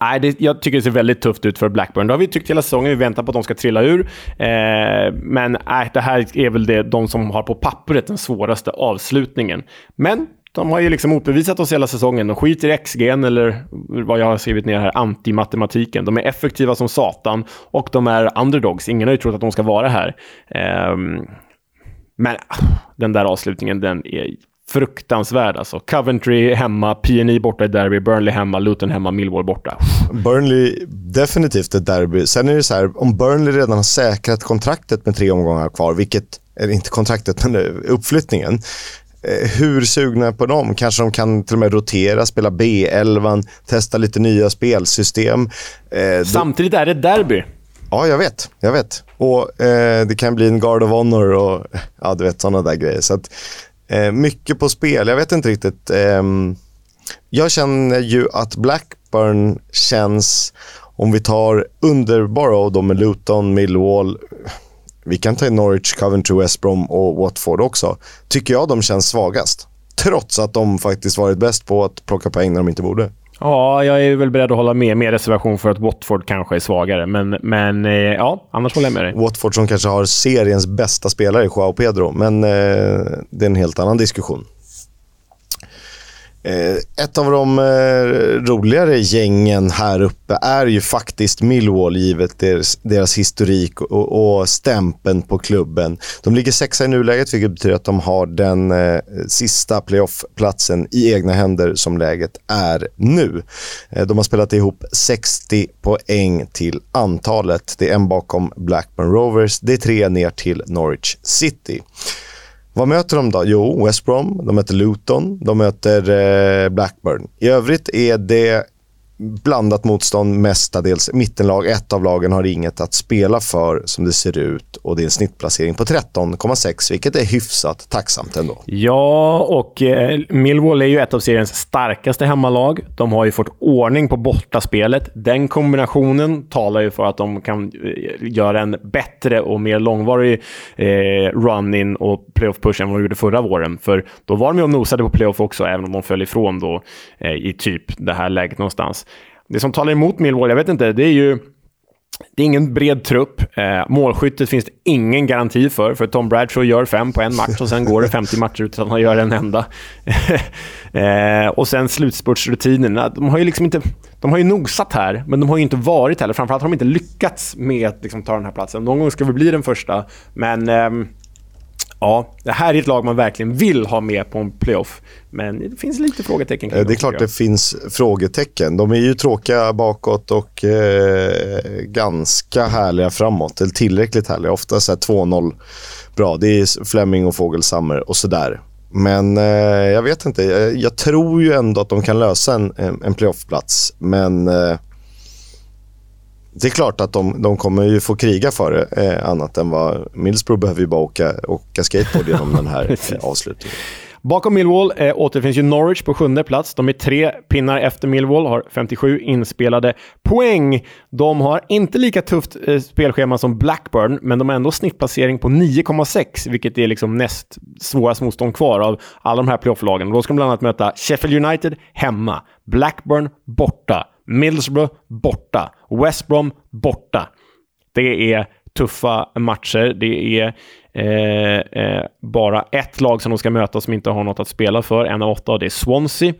Nej, det, jag tycker det ser väldigt tufft ut för Blackburn. Det har vi tyckt hela säsongen. Vi väntar på att de ska trilla ur. Eh, men nej, det här är väl det, de som har på pappret den svåraste avslutningen. Men de har ju liksom motbevisat oss hela säsongen. De skiter i XG eller vad jag har skrivit ner här, antimatematiken. De är effektiva som satan och de är underdogs. Ingen har ju trott att de ska vara här. Um, men ah, den där avslutningen, den är fruktansvärd alltså. Coventry hemma, PNI e borta i derby, Burnley hemma, Luton hemma, Millwall borta. Burnley, definitivt ett derby. Sen är det så här, om Burnley redan har säkrat kontraktet med tre omgångar kvar, vilket, eller inte kontraktet, men uppflyttningen. Eh, hur sugna på dem? Kanske de kan till och med rotera, spela B11, testa lite nya spelsystem. Eh, Samtidigt är det derby. Ja, jag vet. Jag vet. Och eh, Det kan bli en Guard of Honor och *laughs* ja, du vet sådana där grejer. Så att, eh, mycket på spel. Jag vet inte riktigt. Eh, jag känner ju att Blackburn känns, om vi tar under Borough då med Luton, Millwall, vi kan ta Norwich, Coventry, West Brom och Watford också. Tycker jag de känns svagast. Trots att de faktiskt varit bäst på att plocka poäng när de inte borde. Ja, jag är väl beredd att hålla med. Med reservation för att Watford kanske är svagare. Men, men eh, ja, annars håller jag med dig. Watford som kanske har seriens bästa spelare, Joao Pedro. Men eh, det är en helt annan diskussion. Eh, ett av de eh, roligare gängen här uppe är ju faktiskt Millwall, givet deras, deras historik och, och stämpeln på klubben. De ligger sexa i nuläget, vilket betyder att de har den eh, sista playoff-platsen i egna händer som läget är nu. Eh, de har spelat ihop 60 poäng till antalet. Det är en bakom Blackburn Rovers. Det är tre ner till Norwich City. Vad möter de då? Jo, West Brom, de möter Luton, de möter eh, Blackburn. I övrigt är det blandat motstånd mestadels. Mittenlag, ett av lagen har inget att spela för som det ser ut och det är en snittplacering på 13,6 vilket är hyfsat tacksamt ändå. Ja, och eh, Millwall är ju ett av seriens starkaste hemmalag. De har ju fått ordning på bortaspelet. Den kombinationen talar ju för att de kan eh, göra en bättre och mer långvarig eh, run-in och playoff-push än vad de gjorde förra våren. För då var de ju och nosade på playoff också, även om de föll ifrån då eh, i typ det här läget någonstans. Det som talar emot Millwall, jag vet inte, det är ju det är ingen bred trupp. Eh, målskyttet finns det ingen garanti för, för Tom Bradshaw gör fem på en match och sen går det 50 matcher utan att han gör en enda. *laughs* eh, och sen slutspurtsrutinerna. De har ju liksom inte... De har ju nosat här, men de har ju inte varit heller. Framförallt har de inte lyckats med att liksom, ta den här platsen. Någon gång ska vi bli den första, men... Eh, Ja, det här är ett lag man verkligen vill ha med på en playoff. Men det finns lite frågetecken kring Det är klart det finns frågetecken. De är ju tråkiga bakåt och eh, ganska härliga framåt. Eller tillräckligt härliga. Ofta 2-0 bra. Det är Fleming och Fogelsammer och sådär. Men eh, jag vet inte. Jag, jag, tror ju ändå att de kan lösa en, en playoffplats. Men eh, det är klart att de, de kommer ju få kriga för det, eh, annat än vad Middlesbrough behöver ju bara åka, åka skateboard genom den här *laughs* eh, avslutningen. Bakom Millwall eh, återfinns ju Norwich på sjunde plats. De är tre pinnar efter Millwall, har 57 inspelade poäng. De har inte lika tufft eh, spelschema som Blackburn, men de har ändå snittplacering på 9,6, vilket är liksom näst svårast motstånd kvar av alla de här playoff-lagen. Då ska de bland annat möta Sheffield United hemma, Blackburn borta, Middlesbrough borta. West Brom borta. Det är tuffa matcher. Det är eh, eh, bara ett lag som de ska möta som inte har något att spela för. En av åtta, och det är Swansea.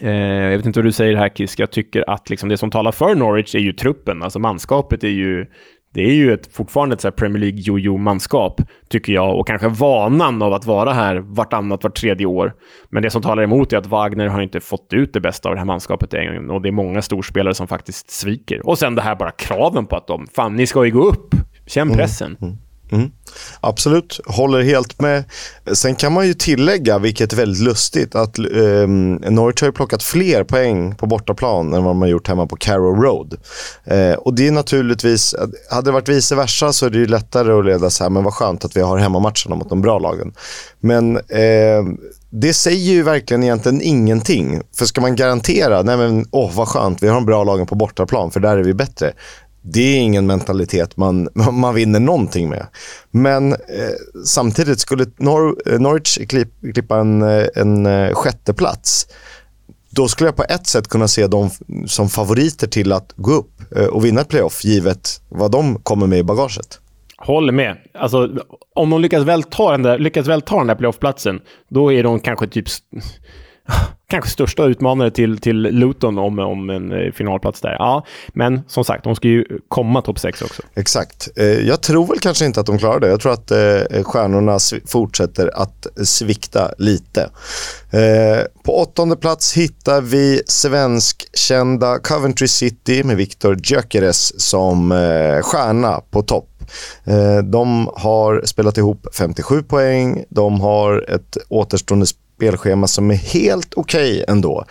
Eh, jag vet inte vad du säger här Kisk. Jag tycker att liksom det som talar för Norwich är ju truppen. Alltså manskapet är ju det är ju ett, fortfarande ett så Premier League jojo-manskap, tycker jag. Och kanske vanan av att vara här vartannat, vart tredje år. Men det som talar emot är att Wagner har inte fått ut det bästa av det här manskapet än. Och det är många storspelare som faktiskt sviker. Och sen det här bara kraven på att de, fan, ni ska ju gå upp. Känn mm, pressen. Mm, mm. Mm. Absolut, håller helt med. Sen kan man ju tillägga, vilket är väldigt lustigt, att eh, Norwich har ju plockat fler poäng på bortaplan än vad man gjort hemma på Carrow Road. Eh, och det är naturligtvis, hade det varit vice versa så är det ju lättare att leda så här, men vad skönt att vi har hemmamatcherna mot de bra lagen. Men eh, det säger ju verkligen egentligen ingenting. För ska man garantera, nej men åh vad skönt, vi har en bra lagen på bortaplan för där är vi bättre. Det är ingen mentalitet man, *laughs* man vinner någonting med. Men eh, samtidigt, skulle Nor eh, Norwich klippa en, eh, en eh, sjätte sjätteplats då skulle jag på ett sätt kunna se dem som favoriter till att gå upp och vinna ett playoff, givet vad de kommer med i bagaget. Håller med. Alltså, om de lyckas väl ta den där, lyckas väl ta den där playoffplatsen, då är de kanske typ kanske största utmanare till, till Luton om, om en eh, finalplats där. Ja, men som sagt, de ska ju komma topp 6 också. Exakt. Eh, jag tror väl kanske inte att de klarar det. Jag tror att eh, stjärnorna fortsätter att svikta lite. På åttonde plats hittar vi svenskkända Coventry City med Viktor Gyökeres som stjärna på topp. De har spelat ihop 57 poäng, de har ett återstående spelschema som är helt okej okay ändå.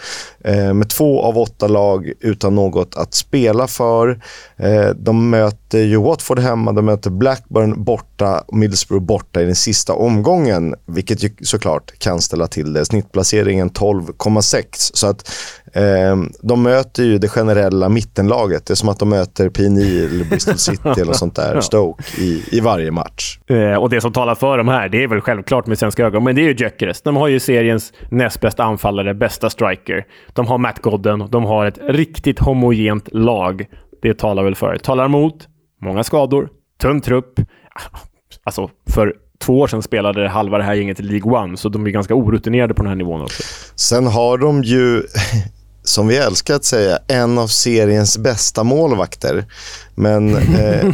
Eh, med två av åtta lag utan något att spela för. Eh, de möter ju Watford hemma, de möter Blackburn borta och Middlesbrough borta i den sista omgången. Vilket ju såklart kan ställa till det. Snittplaceringen 12,6. Så att eh, de möter ju det generella mittenlaget. Det är som att de möter PNI eller Bristol *laughs* City eller sånt där, Stoke, i, i varje match. Eh, och det som talar för dem här, det är väl självklart med svenska ögon, men det är ju Gyökeres. De har ju seriens näst bästa anfallare, bästa striker. De har Matt Godden, de har ett riktigt homogent lag. Det talar väl för. Talar emot, många skador, tunn trupp. Alltså, för två år sedan spelade halva det här gänget i League One, så de är ganska orutinerade på den här nivån också. Sen har de ju som vi älskar att säga, en av seriens bästa målvakter. Men eh, *laughs*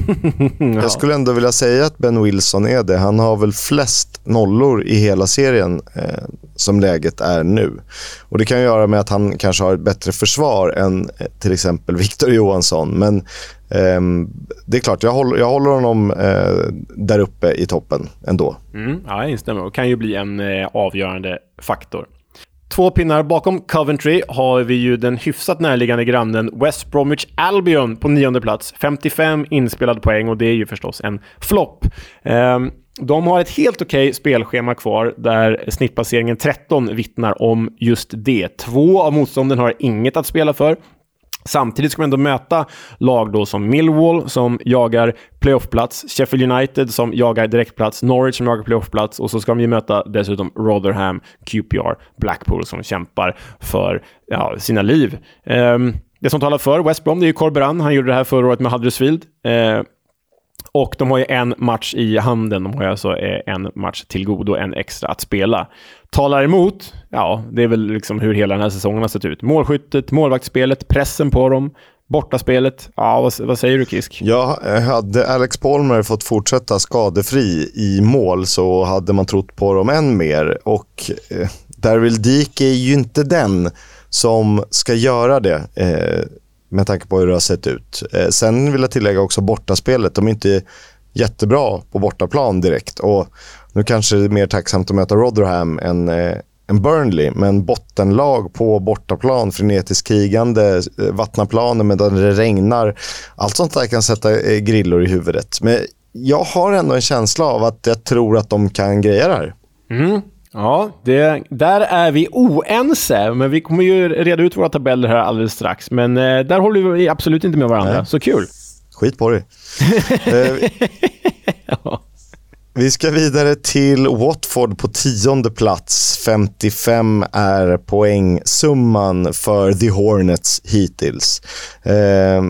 ja. jag skulle ändå vilja säga att Ben Wilson är det. Han har väl flest nollor i hela serien eh, som läget är nu. Och Det kan göra med att han kanske har ett bättre försvar än eh, till exempel *laughs* Victor Johansson. Men eh, det är klart, jag håller, jag håller honom eh, där uppe i toppen ändå. Mm, ja, jag instämmer. Det kan ju bli en eh, avgörande faktor. Två pinnar bakom Coventry har vi ju den hyfsat närliggande grannen West Bromwich Albion på nionde plats. 55 inspelade poäng och det är ju förstås en flopp. Um, de har ett helt okej okay spelschema kvar där snittplaceringen 13 vittnar om just det. Två av motstånden har inget att spela för. Samtidigt ska man ändå möta lag då som Millwall som jagar playoffplats, Sheffield United som jagar direktplats, Norwich som jagar playoffplats och så ska de ju möta dessutom Rotherham, QPR, Blackpool som kämpar för ja, sina liv. Um, det som talar för West Brom det är ju Corberan. Han gjorde det här förra året med Huddersfield. Uh, och de har ju en match i handen. De har ju alltså eh, en match till godo, en extra att spela. Talar emot, ja, det är väl liksom hur hela den här säsongen har sett ut. Målskyttet, målvaktsspelet, pressen på dem. Bortaspelet, ja vad, vad, säger du Kisk? Ja, eh, hade Alex Palmer fått fortsätta skadefri i mål så hade man trott på dem än mer. Och eh, Darryl Dike är ju inte den som ska göra det. Eh, med tanke på hur det har sett ut. Eh, sen vill jag tillägga också bortaspelet. De är inte jättebra på bortaplan direkt. Och nu kanske det är mer tacksamt att möta Rotherham än, eh, än Burnley. Men bottenlag på bortaplan, frenetiskt krigande, eh, vattna planen medan det regnar. Allt sånt där kan sätta eh, grillor i huvudet. Men jag har ändå en känsla av att jag tror att de kan greja det här. Mm. Ja, det, där är vi oense, men vi kommer ju reda ut våra tabeller här alldeles strax. Men eh, där håller vi absolut inte med varandra, Nej. så kul. Skit på dig. *laughs* eh, ja. Vi ska vidare till Watford på tionde plats. 55 är poängsumman för The Hornets hittills. Eh,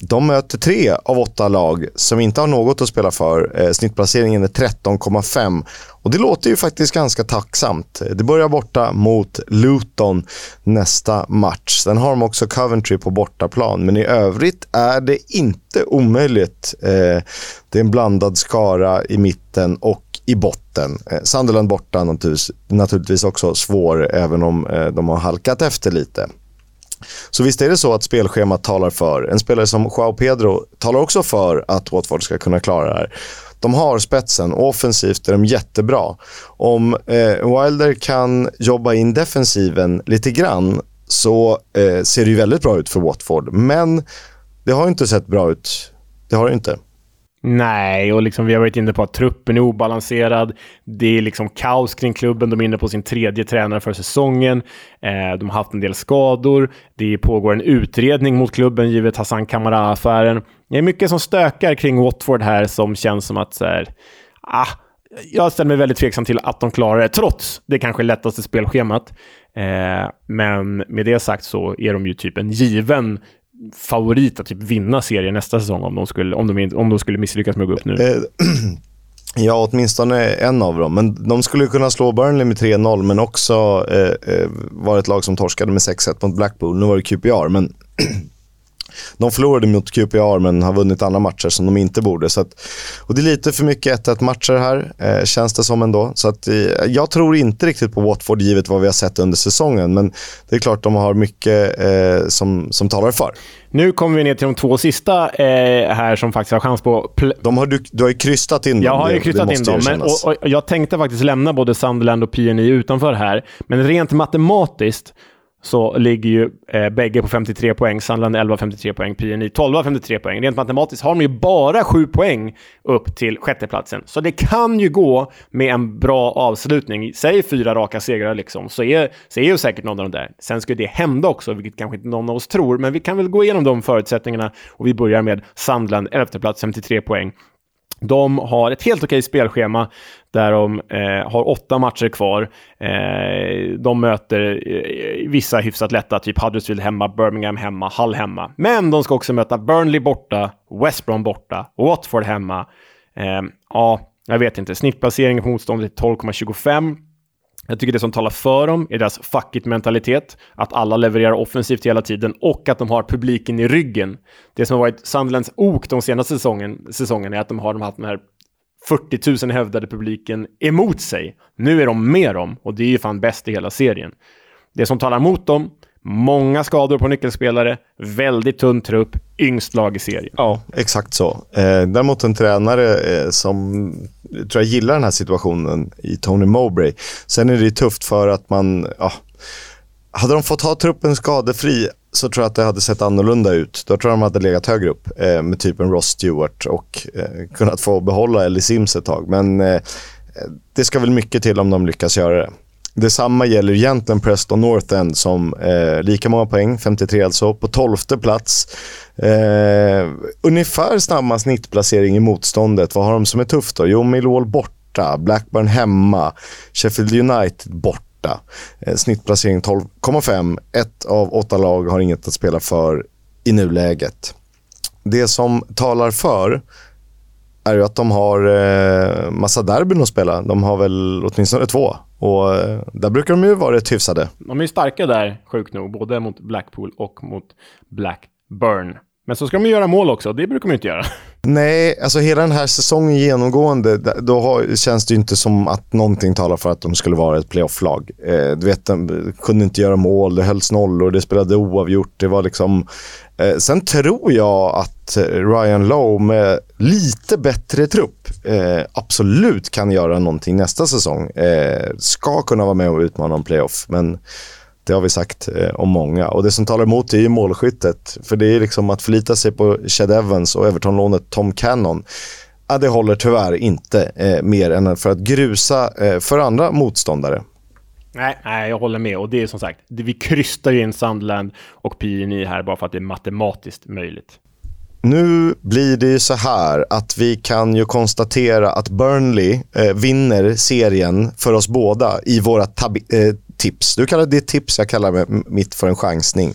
de möter tre av åtta lag som inte har något att spela för. Eh, snittplaceringen är 13,5 och det låter ju faktiskt ganska tacksamt. Det börjar borta mot Luton nästa match. Sen har de också Coventry på bortaplan, men i övrigt är det inte omöjligt. Eh, det är en blandad skara i mitten och i botten. Eh, Sunderland borta naturligtvis också svår, även om eh, de har halkat efter lite. Så visst är det så att spelschemat talar för. En spelare som Joao Pedro talar också för att Watford ska kunna klara det här. De har spetsen offensivt är de jättebra. Om eh, Wilder kan jobba in defensiven lite grann så eh, ser det ju väldigt bra ut för Watford. Men det har inte sett bra ut. Det har det inte. Nej, och liksom vi har varit inne på att truppen är obalanserad. Det är liksom kaos kring klubben. De är inne på sin tredje tränare för säsongen. Eh, de har haft en del skador. Det pågår en utredning mot klubben givet Hassan Kamara-affären. Det är mycket som stökar kring Watford här som känns som att så här, ah, jag ställer mig väldigt tveksam till att de klarar det, trots det kanske lättaste spelschemat. Eh, men med det sagt så är de ju typ en given favorit att typ vinna serien nästa säsong om de skulle, om de, om de skulle misslyckas med att gå upp nu. Eh, *clears throat* ja, åtminstone en av dem. Men de skulle kunna slå Burnley med 3-0, men också eh, eh, vara ett lag som torskade med 6-1 mot Blackpool. Nu var det QPR, men *clears throat* De förlorade mot QPR men har vunnit andra matcher som de inte borde. Så att, och det är lite för mycket 1-1 matcher här, eh, känns det som ändå. Så att, eh, jag tror inte riktigt på Watford givet vad vi har sett under säsongen. Men det är klart de har mycket eh, som, som talar för. Nu kommer vi ner till de två sista eh, här som faktiskt har chans på... De har du, du har ju krystat in dem. Jag har ju krystat in dem. Men, och, och, jag tänkte faktiskt lämna både Sunderland och PNI utanför här. Men rent matematiskt så ligger ju eh, bägge på 53 poäng. Sandland 11 53 poäng, PNI 12 53 poäng. Rent matematiskt har de ju bara 7 poäng upp till sjätteplatsen. Så det kan ju gå med en bra avslutning. Säg fyra raka segrar liksom, så är, så är ju säkert någon av dem där. Sen ska det hända också, vilket kanske inte någon av oss tror, men vi kan väl gå igenom de förutsättningarna och vi börjar med Sandland 11 plats, 53 poäng. De har ett helt okej spelschema där de eh, har åtta matcher kvar. Eh, de möter eh, vissa hyfsat lätta, typ Huddersfield hemma, Birmingham hemma, Hull hemma. Men de ska också möta Burnley borta, West Brom borta, Watford hemma. Eh, ja, jag vet inte. Snittplaceringen på motståndet är 12,25. Jag tycker det som talar för dem är deras fuck it-mentalitet. Att alla levererar offensivt hela tiden och att de har publiken i ryggen. Det som har varit Sunderlands ok de senaste säsongen, säsongen är att de har haft den här 40 000 hävdade publiken emot sig. Nu är de med dem och det är ju fan bäst i hela serien. Det som talar mot dem, många skador på nyckelspelare, väldigt tunn trupp, yngst lag i serien. Ja, exakt så. Eh, däremot en tränare eh, som tror jag gillar den här situationen i Tony Mowbray. Sen är det tufft för att man... Ja, hade de fått ha truppen skadefri så tror jag att det hade sett annorlunda ut. Då tror jag de hade legat högre upp eh, med typen Ross Stewart och eh, kunnat få behålla Ellie Sims ett tag. Men eh, det ska väl mycket till om de lyckas göra det. Detsamma gäller egentligen Preston North End som eh, lika många poäng, 53 alltså, på 12 plats. Eh, ungefär samma snittplacering i motståndet. Vad har de som är tufft då? Jo, Millwall borta, Blackburn hemma, Sheffield United borta. Eh, snittplacering 12,5. Ett av åtta lag har inget att spela för i nuläget. Det som talar för är ju att de har eh, massa derbyn att spela. De har väl åtminstone två. Och eh, där brukar de ju vara rätt hyfsade. De är ju starka där, sjukt nog. Både mot Blackpool och mot Blackburn. Men så ska de ju göra mål också. Det brukar de ju inte göra. *laughs* Nej, alltså hela den här säsongen genomgående, då har, känns det ju inte som att någonting talar för att de skulle vara ett playoff-lag. Eh, du vet, de kunde inte göra mål, det hölls nollor, det spelade oavgjort. Det var liksom... Eh, sen tror jag att eh, Ryan Lowe med lite bättre trupp eh, absolut kan göra någonting nästa säsong. Eh, ska kunna vara med och utmana om playoff, men det har vi sagt eh, om många. Och det som talar emot det är ju målskyttet. För det är liksom att förlita sig på Chad Evans och Everton-lånet Tom Cannon. Ja, det håller tyvärr inte eh, mer än för att grusa eh, för andra motståndare. Nej, nej, jag håller med. Och det är som sagt, vi krystar ju in Sandland och PNI här bara för att det är matematiskt möjligt. Nu blir det ju så här att vi kan ju konstatera att Burnley eh, vinner serien för oss båda i våra eh, tips. Du kallar det tips, jag kallar mitt för en chansning.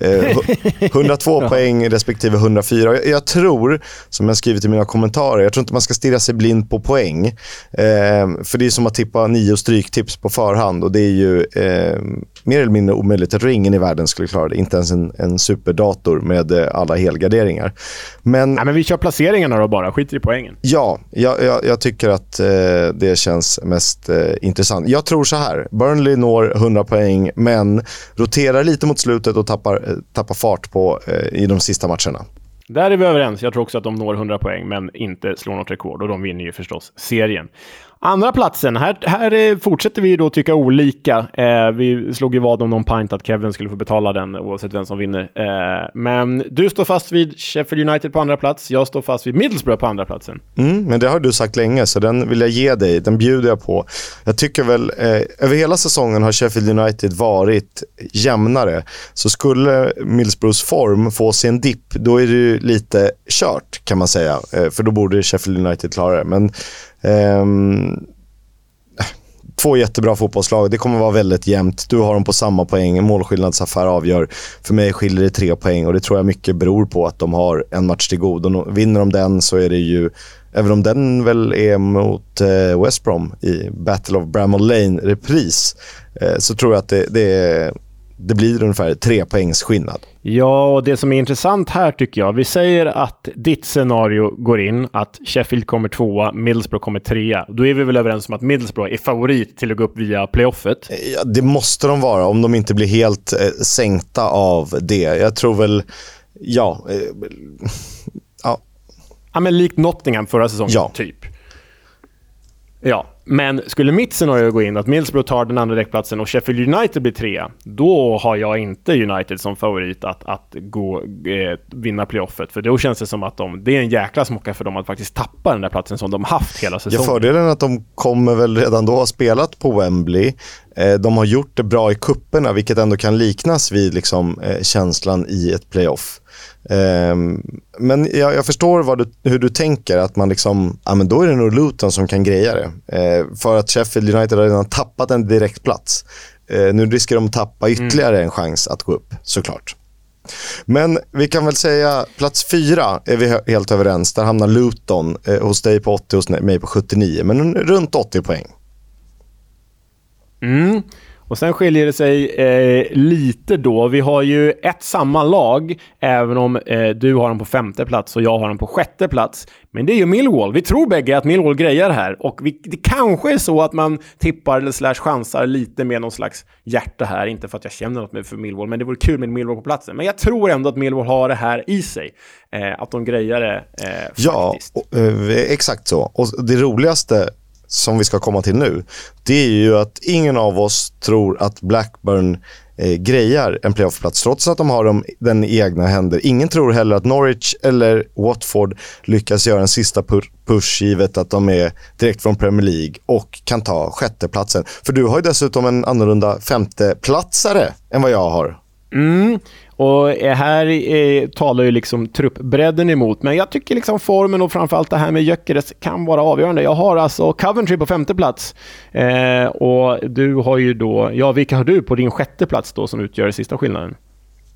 Eh, 102 *laughs* poäng respektive 104. Jag, jag, tror, som jag skrivit i mina kommentarer, jag tror inte man ska stirra sig blind på poäng. Eh, för det är som att tippa nio stryktips på förhand och det är ju eh, mer eller mindre omöjligt. Jag tror ingen i världen skulle klara det. Inte ens en, en superdator med eh, alla helgarderingar. Men, Nej, men vi kör placeringarna då bara, skiter i poängen. Ja, jag, jag, jag tycker att eh, det känns mest eh, intressant. Jag tror så här, Burnley når 100 poäng, men roterar lite mot slutet och tappar, eh, tappar fart på, eh, i de sista matcherna. Där är vi överens. Jag tror också att de når 100 poäng, men inte slår något rekord. Och de vinner ju förstås serien. Andra platsen, här, här eh, fortsätter vi då tycka olika. Eh, vi slog ju vad om någon pint att Kevin skulle få betala den oavsett vem som vinner. Eh, men du står fast vid Sheffield United på andra plats. Jag står fast vid Middlesbrough på andra platsen. Mm, men det har du sagt länge, så den vill jag ge dig. Den bjuder jag på. Jag tycker väl, eh, över hela säsongen har Sheffield United varit jämnare. Så skulle Middlesbroughs form få sig en dipp, då är det ju lite kört kan man säga. Eh, för då borde Sheffield United klara det. Men Ehm, två jättebra fotbollslag. Det kommer vara väldigt jämnt. Du har dem på samma poäng. En målskillnadsaffär avgör. För mig skiljer det tre poäng och det tror jag mycket beror på att de har en match till god. Och vinner de den så är det ju, även om den väl är mot eh, West Brom i Battle of Bramall Lane-repris, eh, så tror jag att det, det är det blir ungefär tre poängs skillnad. Ja, och det som är intressant här tycker jag, vi säger att ditt scenario går in, att Sheffield kommer tvåa, Middlesbrough kommer trea. Då är vi väl överens om att Middlesbrough är favorit till att gå upp via playoffet? Ja, det måste de vara, om de inte blir helt eh, sänkta av det. Jag tror väl, ja... Eh, *laughs* ja. Ja, men likt Nottingham förra säsongen, ja. typ. Ja, men skulle mitt scenario gå in, att Middlesbrough tar den andra däckplatsen och Sheffield United blir trea, då har jag inte United som favorit att, att gå, eh, vinna playoffet. För då känns det som att de, det är en jäkla smocka för dem att faktiskt tappa den där platsen som de haft hela säsongen. Ja, fördelen är att de kommer väl redan då ha spelat på Wembley. Eh, de har gjort det bra i kupperna vilket ändå kan liknas vid liksom, eh, känslan i ett playoff. Um, men jag, jag förstår du, hur du tänker, att man liksom, ja men då är det nog Luton som kan greja det. Uh, för att Sheffield United har redan tappat en direktplats. Uh, nu riskerar de att tappa ytterligare mm. en chans att gå upp, såklart. Men vi kan väl säga plats fyra är vi helt överens. Där hamnar Luton eh, hos dig på 80, hos mig på 79. Men runt 80 poäng. Mm. Och sen skiljer det sig eh, lite då. Vi har ju ett samma lag, även om eh, du har dem på femte plats och jag har dem på sjätte plats. Men det är ju Millwall. Vi tror bägge att Millwall grejar här. Och vi, det kanske är så att man tippar eller slash chansar lite med någon slags hjärta här. Inte för att jag känner något för Millwall, men det vore kul med Millwall på platsen. Men jag tror ändå att Millwall har det här i sig. Eh, att de grejar det eh, ja, faktiskt. Ja, eh, exakt så. Och det roligaste som vi ska komma till nu, det är ju att ingen av oss tror att Blackburn eh, grejar en playoffplats trots att de har dem, den i egna händer. Ingen tror heller att Norwich eller Watford lyckas göra en sista push givet att de är direkt från Premier League och kan ta sjätteplatsen. För du har ju dessutom en annorlunda femteplatsare än vad jag har. Mm. Och eh, här eh, talar ju liksom truppbredden emot, men jag tycker liksom formen och framförallt det här med Gyökeres kan vara avgörande. Jag har alltså Coventry på femte plats eh, och du har ju då, ja vilka har du på din sjätte plats då som utgör sista skillnaden?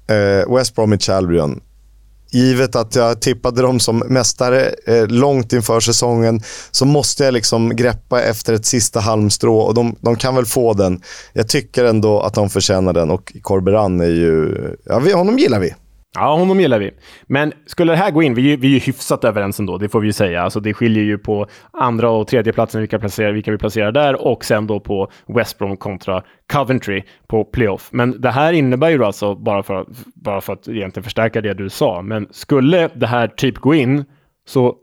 Eh, West Bromwich Albion givet att jag tippade dem som mästare eh, långt inför säsongen så måste jag liksom greppa efter ett sista halmstrå och de, de, kan väl få den. Jag tycker ändå att de förtjänar den och Corberan är ju, ja vi, honom gillar vi. Ja, honom gillar vi. Men skulle det här gå in, vi är, vi är ju hyfsat överens ändå, det får vi ju säga. Alltså det skiljer ju på andra och tredje platsen vilka, placerar, vilka vi placerar där och sen då på West Brom kontra Coventry på playoff. Men det här innebär ju alltså, bara för, bara för att egentligen förstärka det du sa, men skulle det här typ gå in så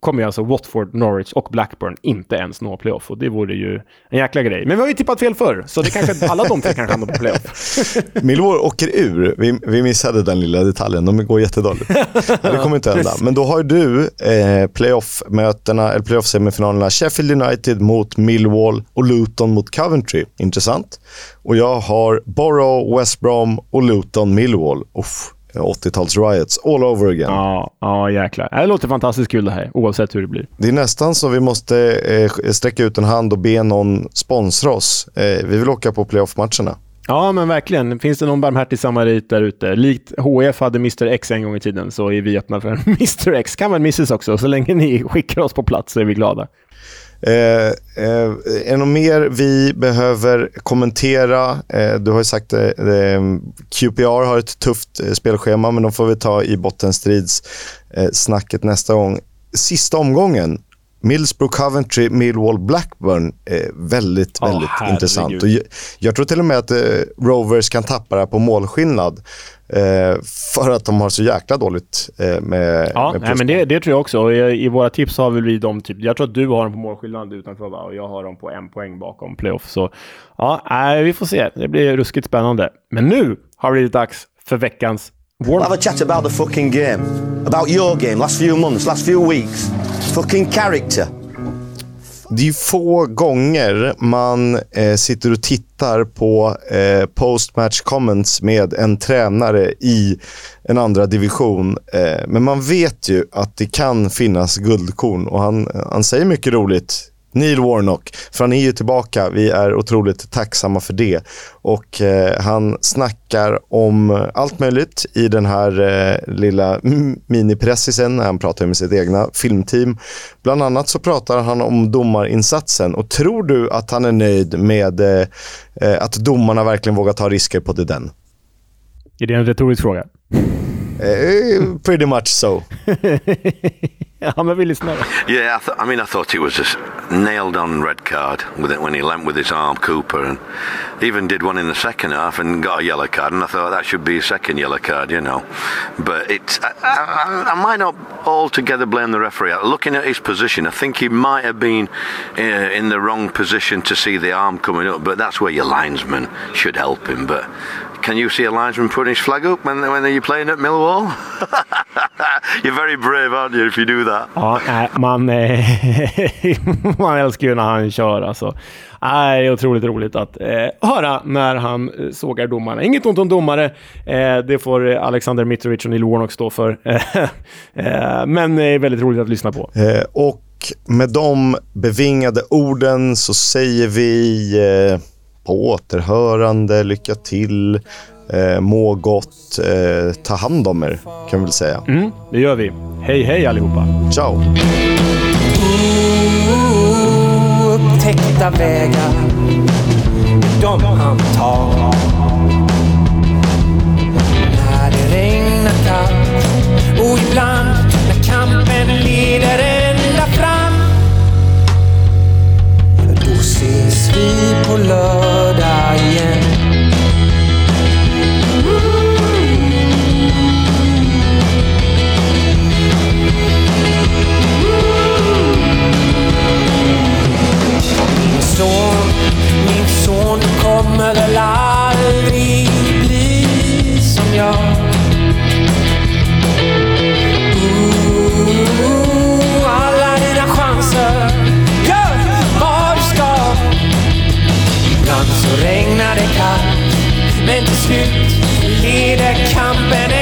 kommer ju alltså Watford, Norwich och Blackburn inte ens nå playoff. Och det vore ju en jäkla grej. Men vi har ju tippat fel förr, så det kanske alla de tre kanske hamnar på playoff. *laughs* Millwall åker ur. Vi, vi missade den lilla detaljen. De går jättedåligt. det kommer inte hända. *laughs* Men då har du eh, playoff-mötena, eller playoff-semifinalerna Sheffield United mot Millwall och Luton mot Coventry. Intressant. Och jag har Borough, West Brom och Luton, Millwall. Uff. 80-tals riots all over again. Ja, ja jäklar. Det låter fantastiskt kul det här, oavsett hur det blir. Det är nästan så vi måste eh, sträcka ut en hand och be någon sponsra oss. Eh, vi vill åka på playoff-matcherna. Ja, men verkligen. Finns det någon barmhärtig samarit där ute? Likt HF hade Mr X en gång i tiden så är vi öppna för *laughs* Mr X. Kan väl Mrs också. Så länge ni skickar oss på plats så är vi glada. Eh, eh, är det något mer vi behöver kommentera? Eh, du har ju sagt det, eh, QPR har ett tufft eh, spelschema, men de får vi ta i bottenstridssnacket eh, nästa gång. Sista omgången, Millsbrook, Coventry, Millwall, Blackburn väldigt, väldigt oh, intressant. Och jag, jag, tror till och med att eh, Rovers kan tappa det här på målskillnad. Eh, för att de har så jäkla dåligt eh, med Ja, med nej, men det, det tror jag också. Och i, I våra tips har vi de typ... Jag tror att du har dem på målskillnad utanför va? och jag har dem på en poäng bakom playoff. Så ja, nej, vi får se. Det blir ruskigt spännande. Men nu har det blivit dags för veckans We'll have a chat about the fucking game. About your game, last few months, last few weeks. Fucking character. Det är ju få gånger man eh, sitter och tittar på eh, postmatch comments med en tränare i en andra division. Eh, men man vet ju att det kan finnas guldkorn och han, han säger mycket roligt. Neil Warnock, för han är ju tillbaka. Vi är otroligt tacksamma för det. Och eh, han snackar om allt möjligt i den här eh, lilla minipressisen när han pratar med sitt egna filmteam. Bland annat så pratar han om domarinsatsen och tror du att han är nöjd med eh, eh att domarna verkligen vågar ta risker på det den? Är det en retorisk fråga? Uh, pretty much so. *laughs* *laughs* ja, men vi lyssnar. Yeah, I, th- I mean, I thought it was a nailed on red card with it when he leant with his arm, Cooper, and even did one in the second half and got a yellow card. And I thought that should be a second yellow card, you know. But it, I, I, I might not altogether blame the referee. Looking at his position, I think he might have been uh, in the wrong position to see the arm coming up. But that's where your linesman should help him. But can you see a linesman putting his flag up when, when you're playing at Millwall? *laughs* you're very brave, aren't you, if you do that? Ja, nej, man, eh, *laughs* man älskar ju när han kör alltså. Nej, det är otroligt roligt att eh, höra när han eh, sågar domarna. Inget ont om domare. Eh, det får Alexander Mitrovic och Neil Warnock stå för. *laughs* Men det är väldigt roligt att lyssna på. Och med de bevingade orden så säger vi på återhörande, lycka till, eh, må gott, eh, ta hand om er kan vi väl säga. Mm, det gör vi. Hej hej allihopa. Ciao! Upptäckta vägar, de han tar. När det regnar kallt och ibland när kampen vi på lördag igen. Min son, min son, du kommer väl aldrig så regnar det kallt, men till slut leder kampen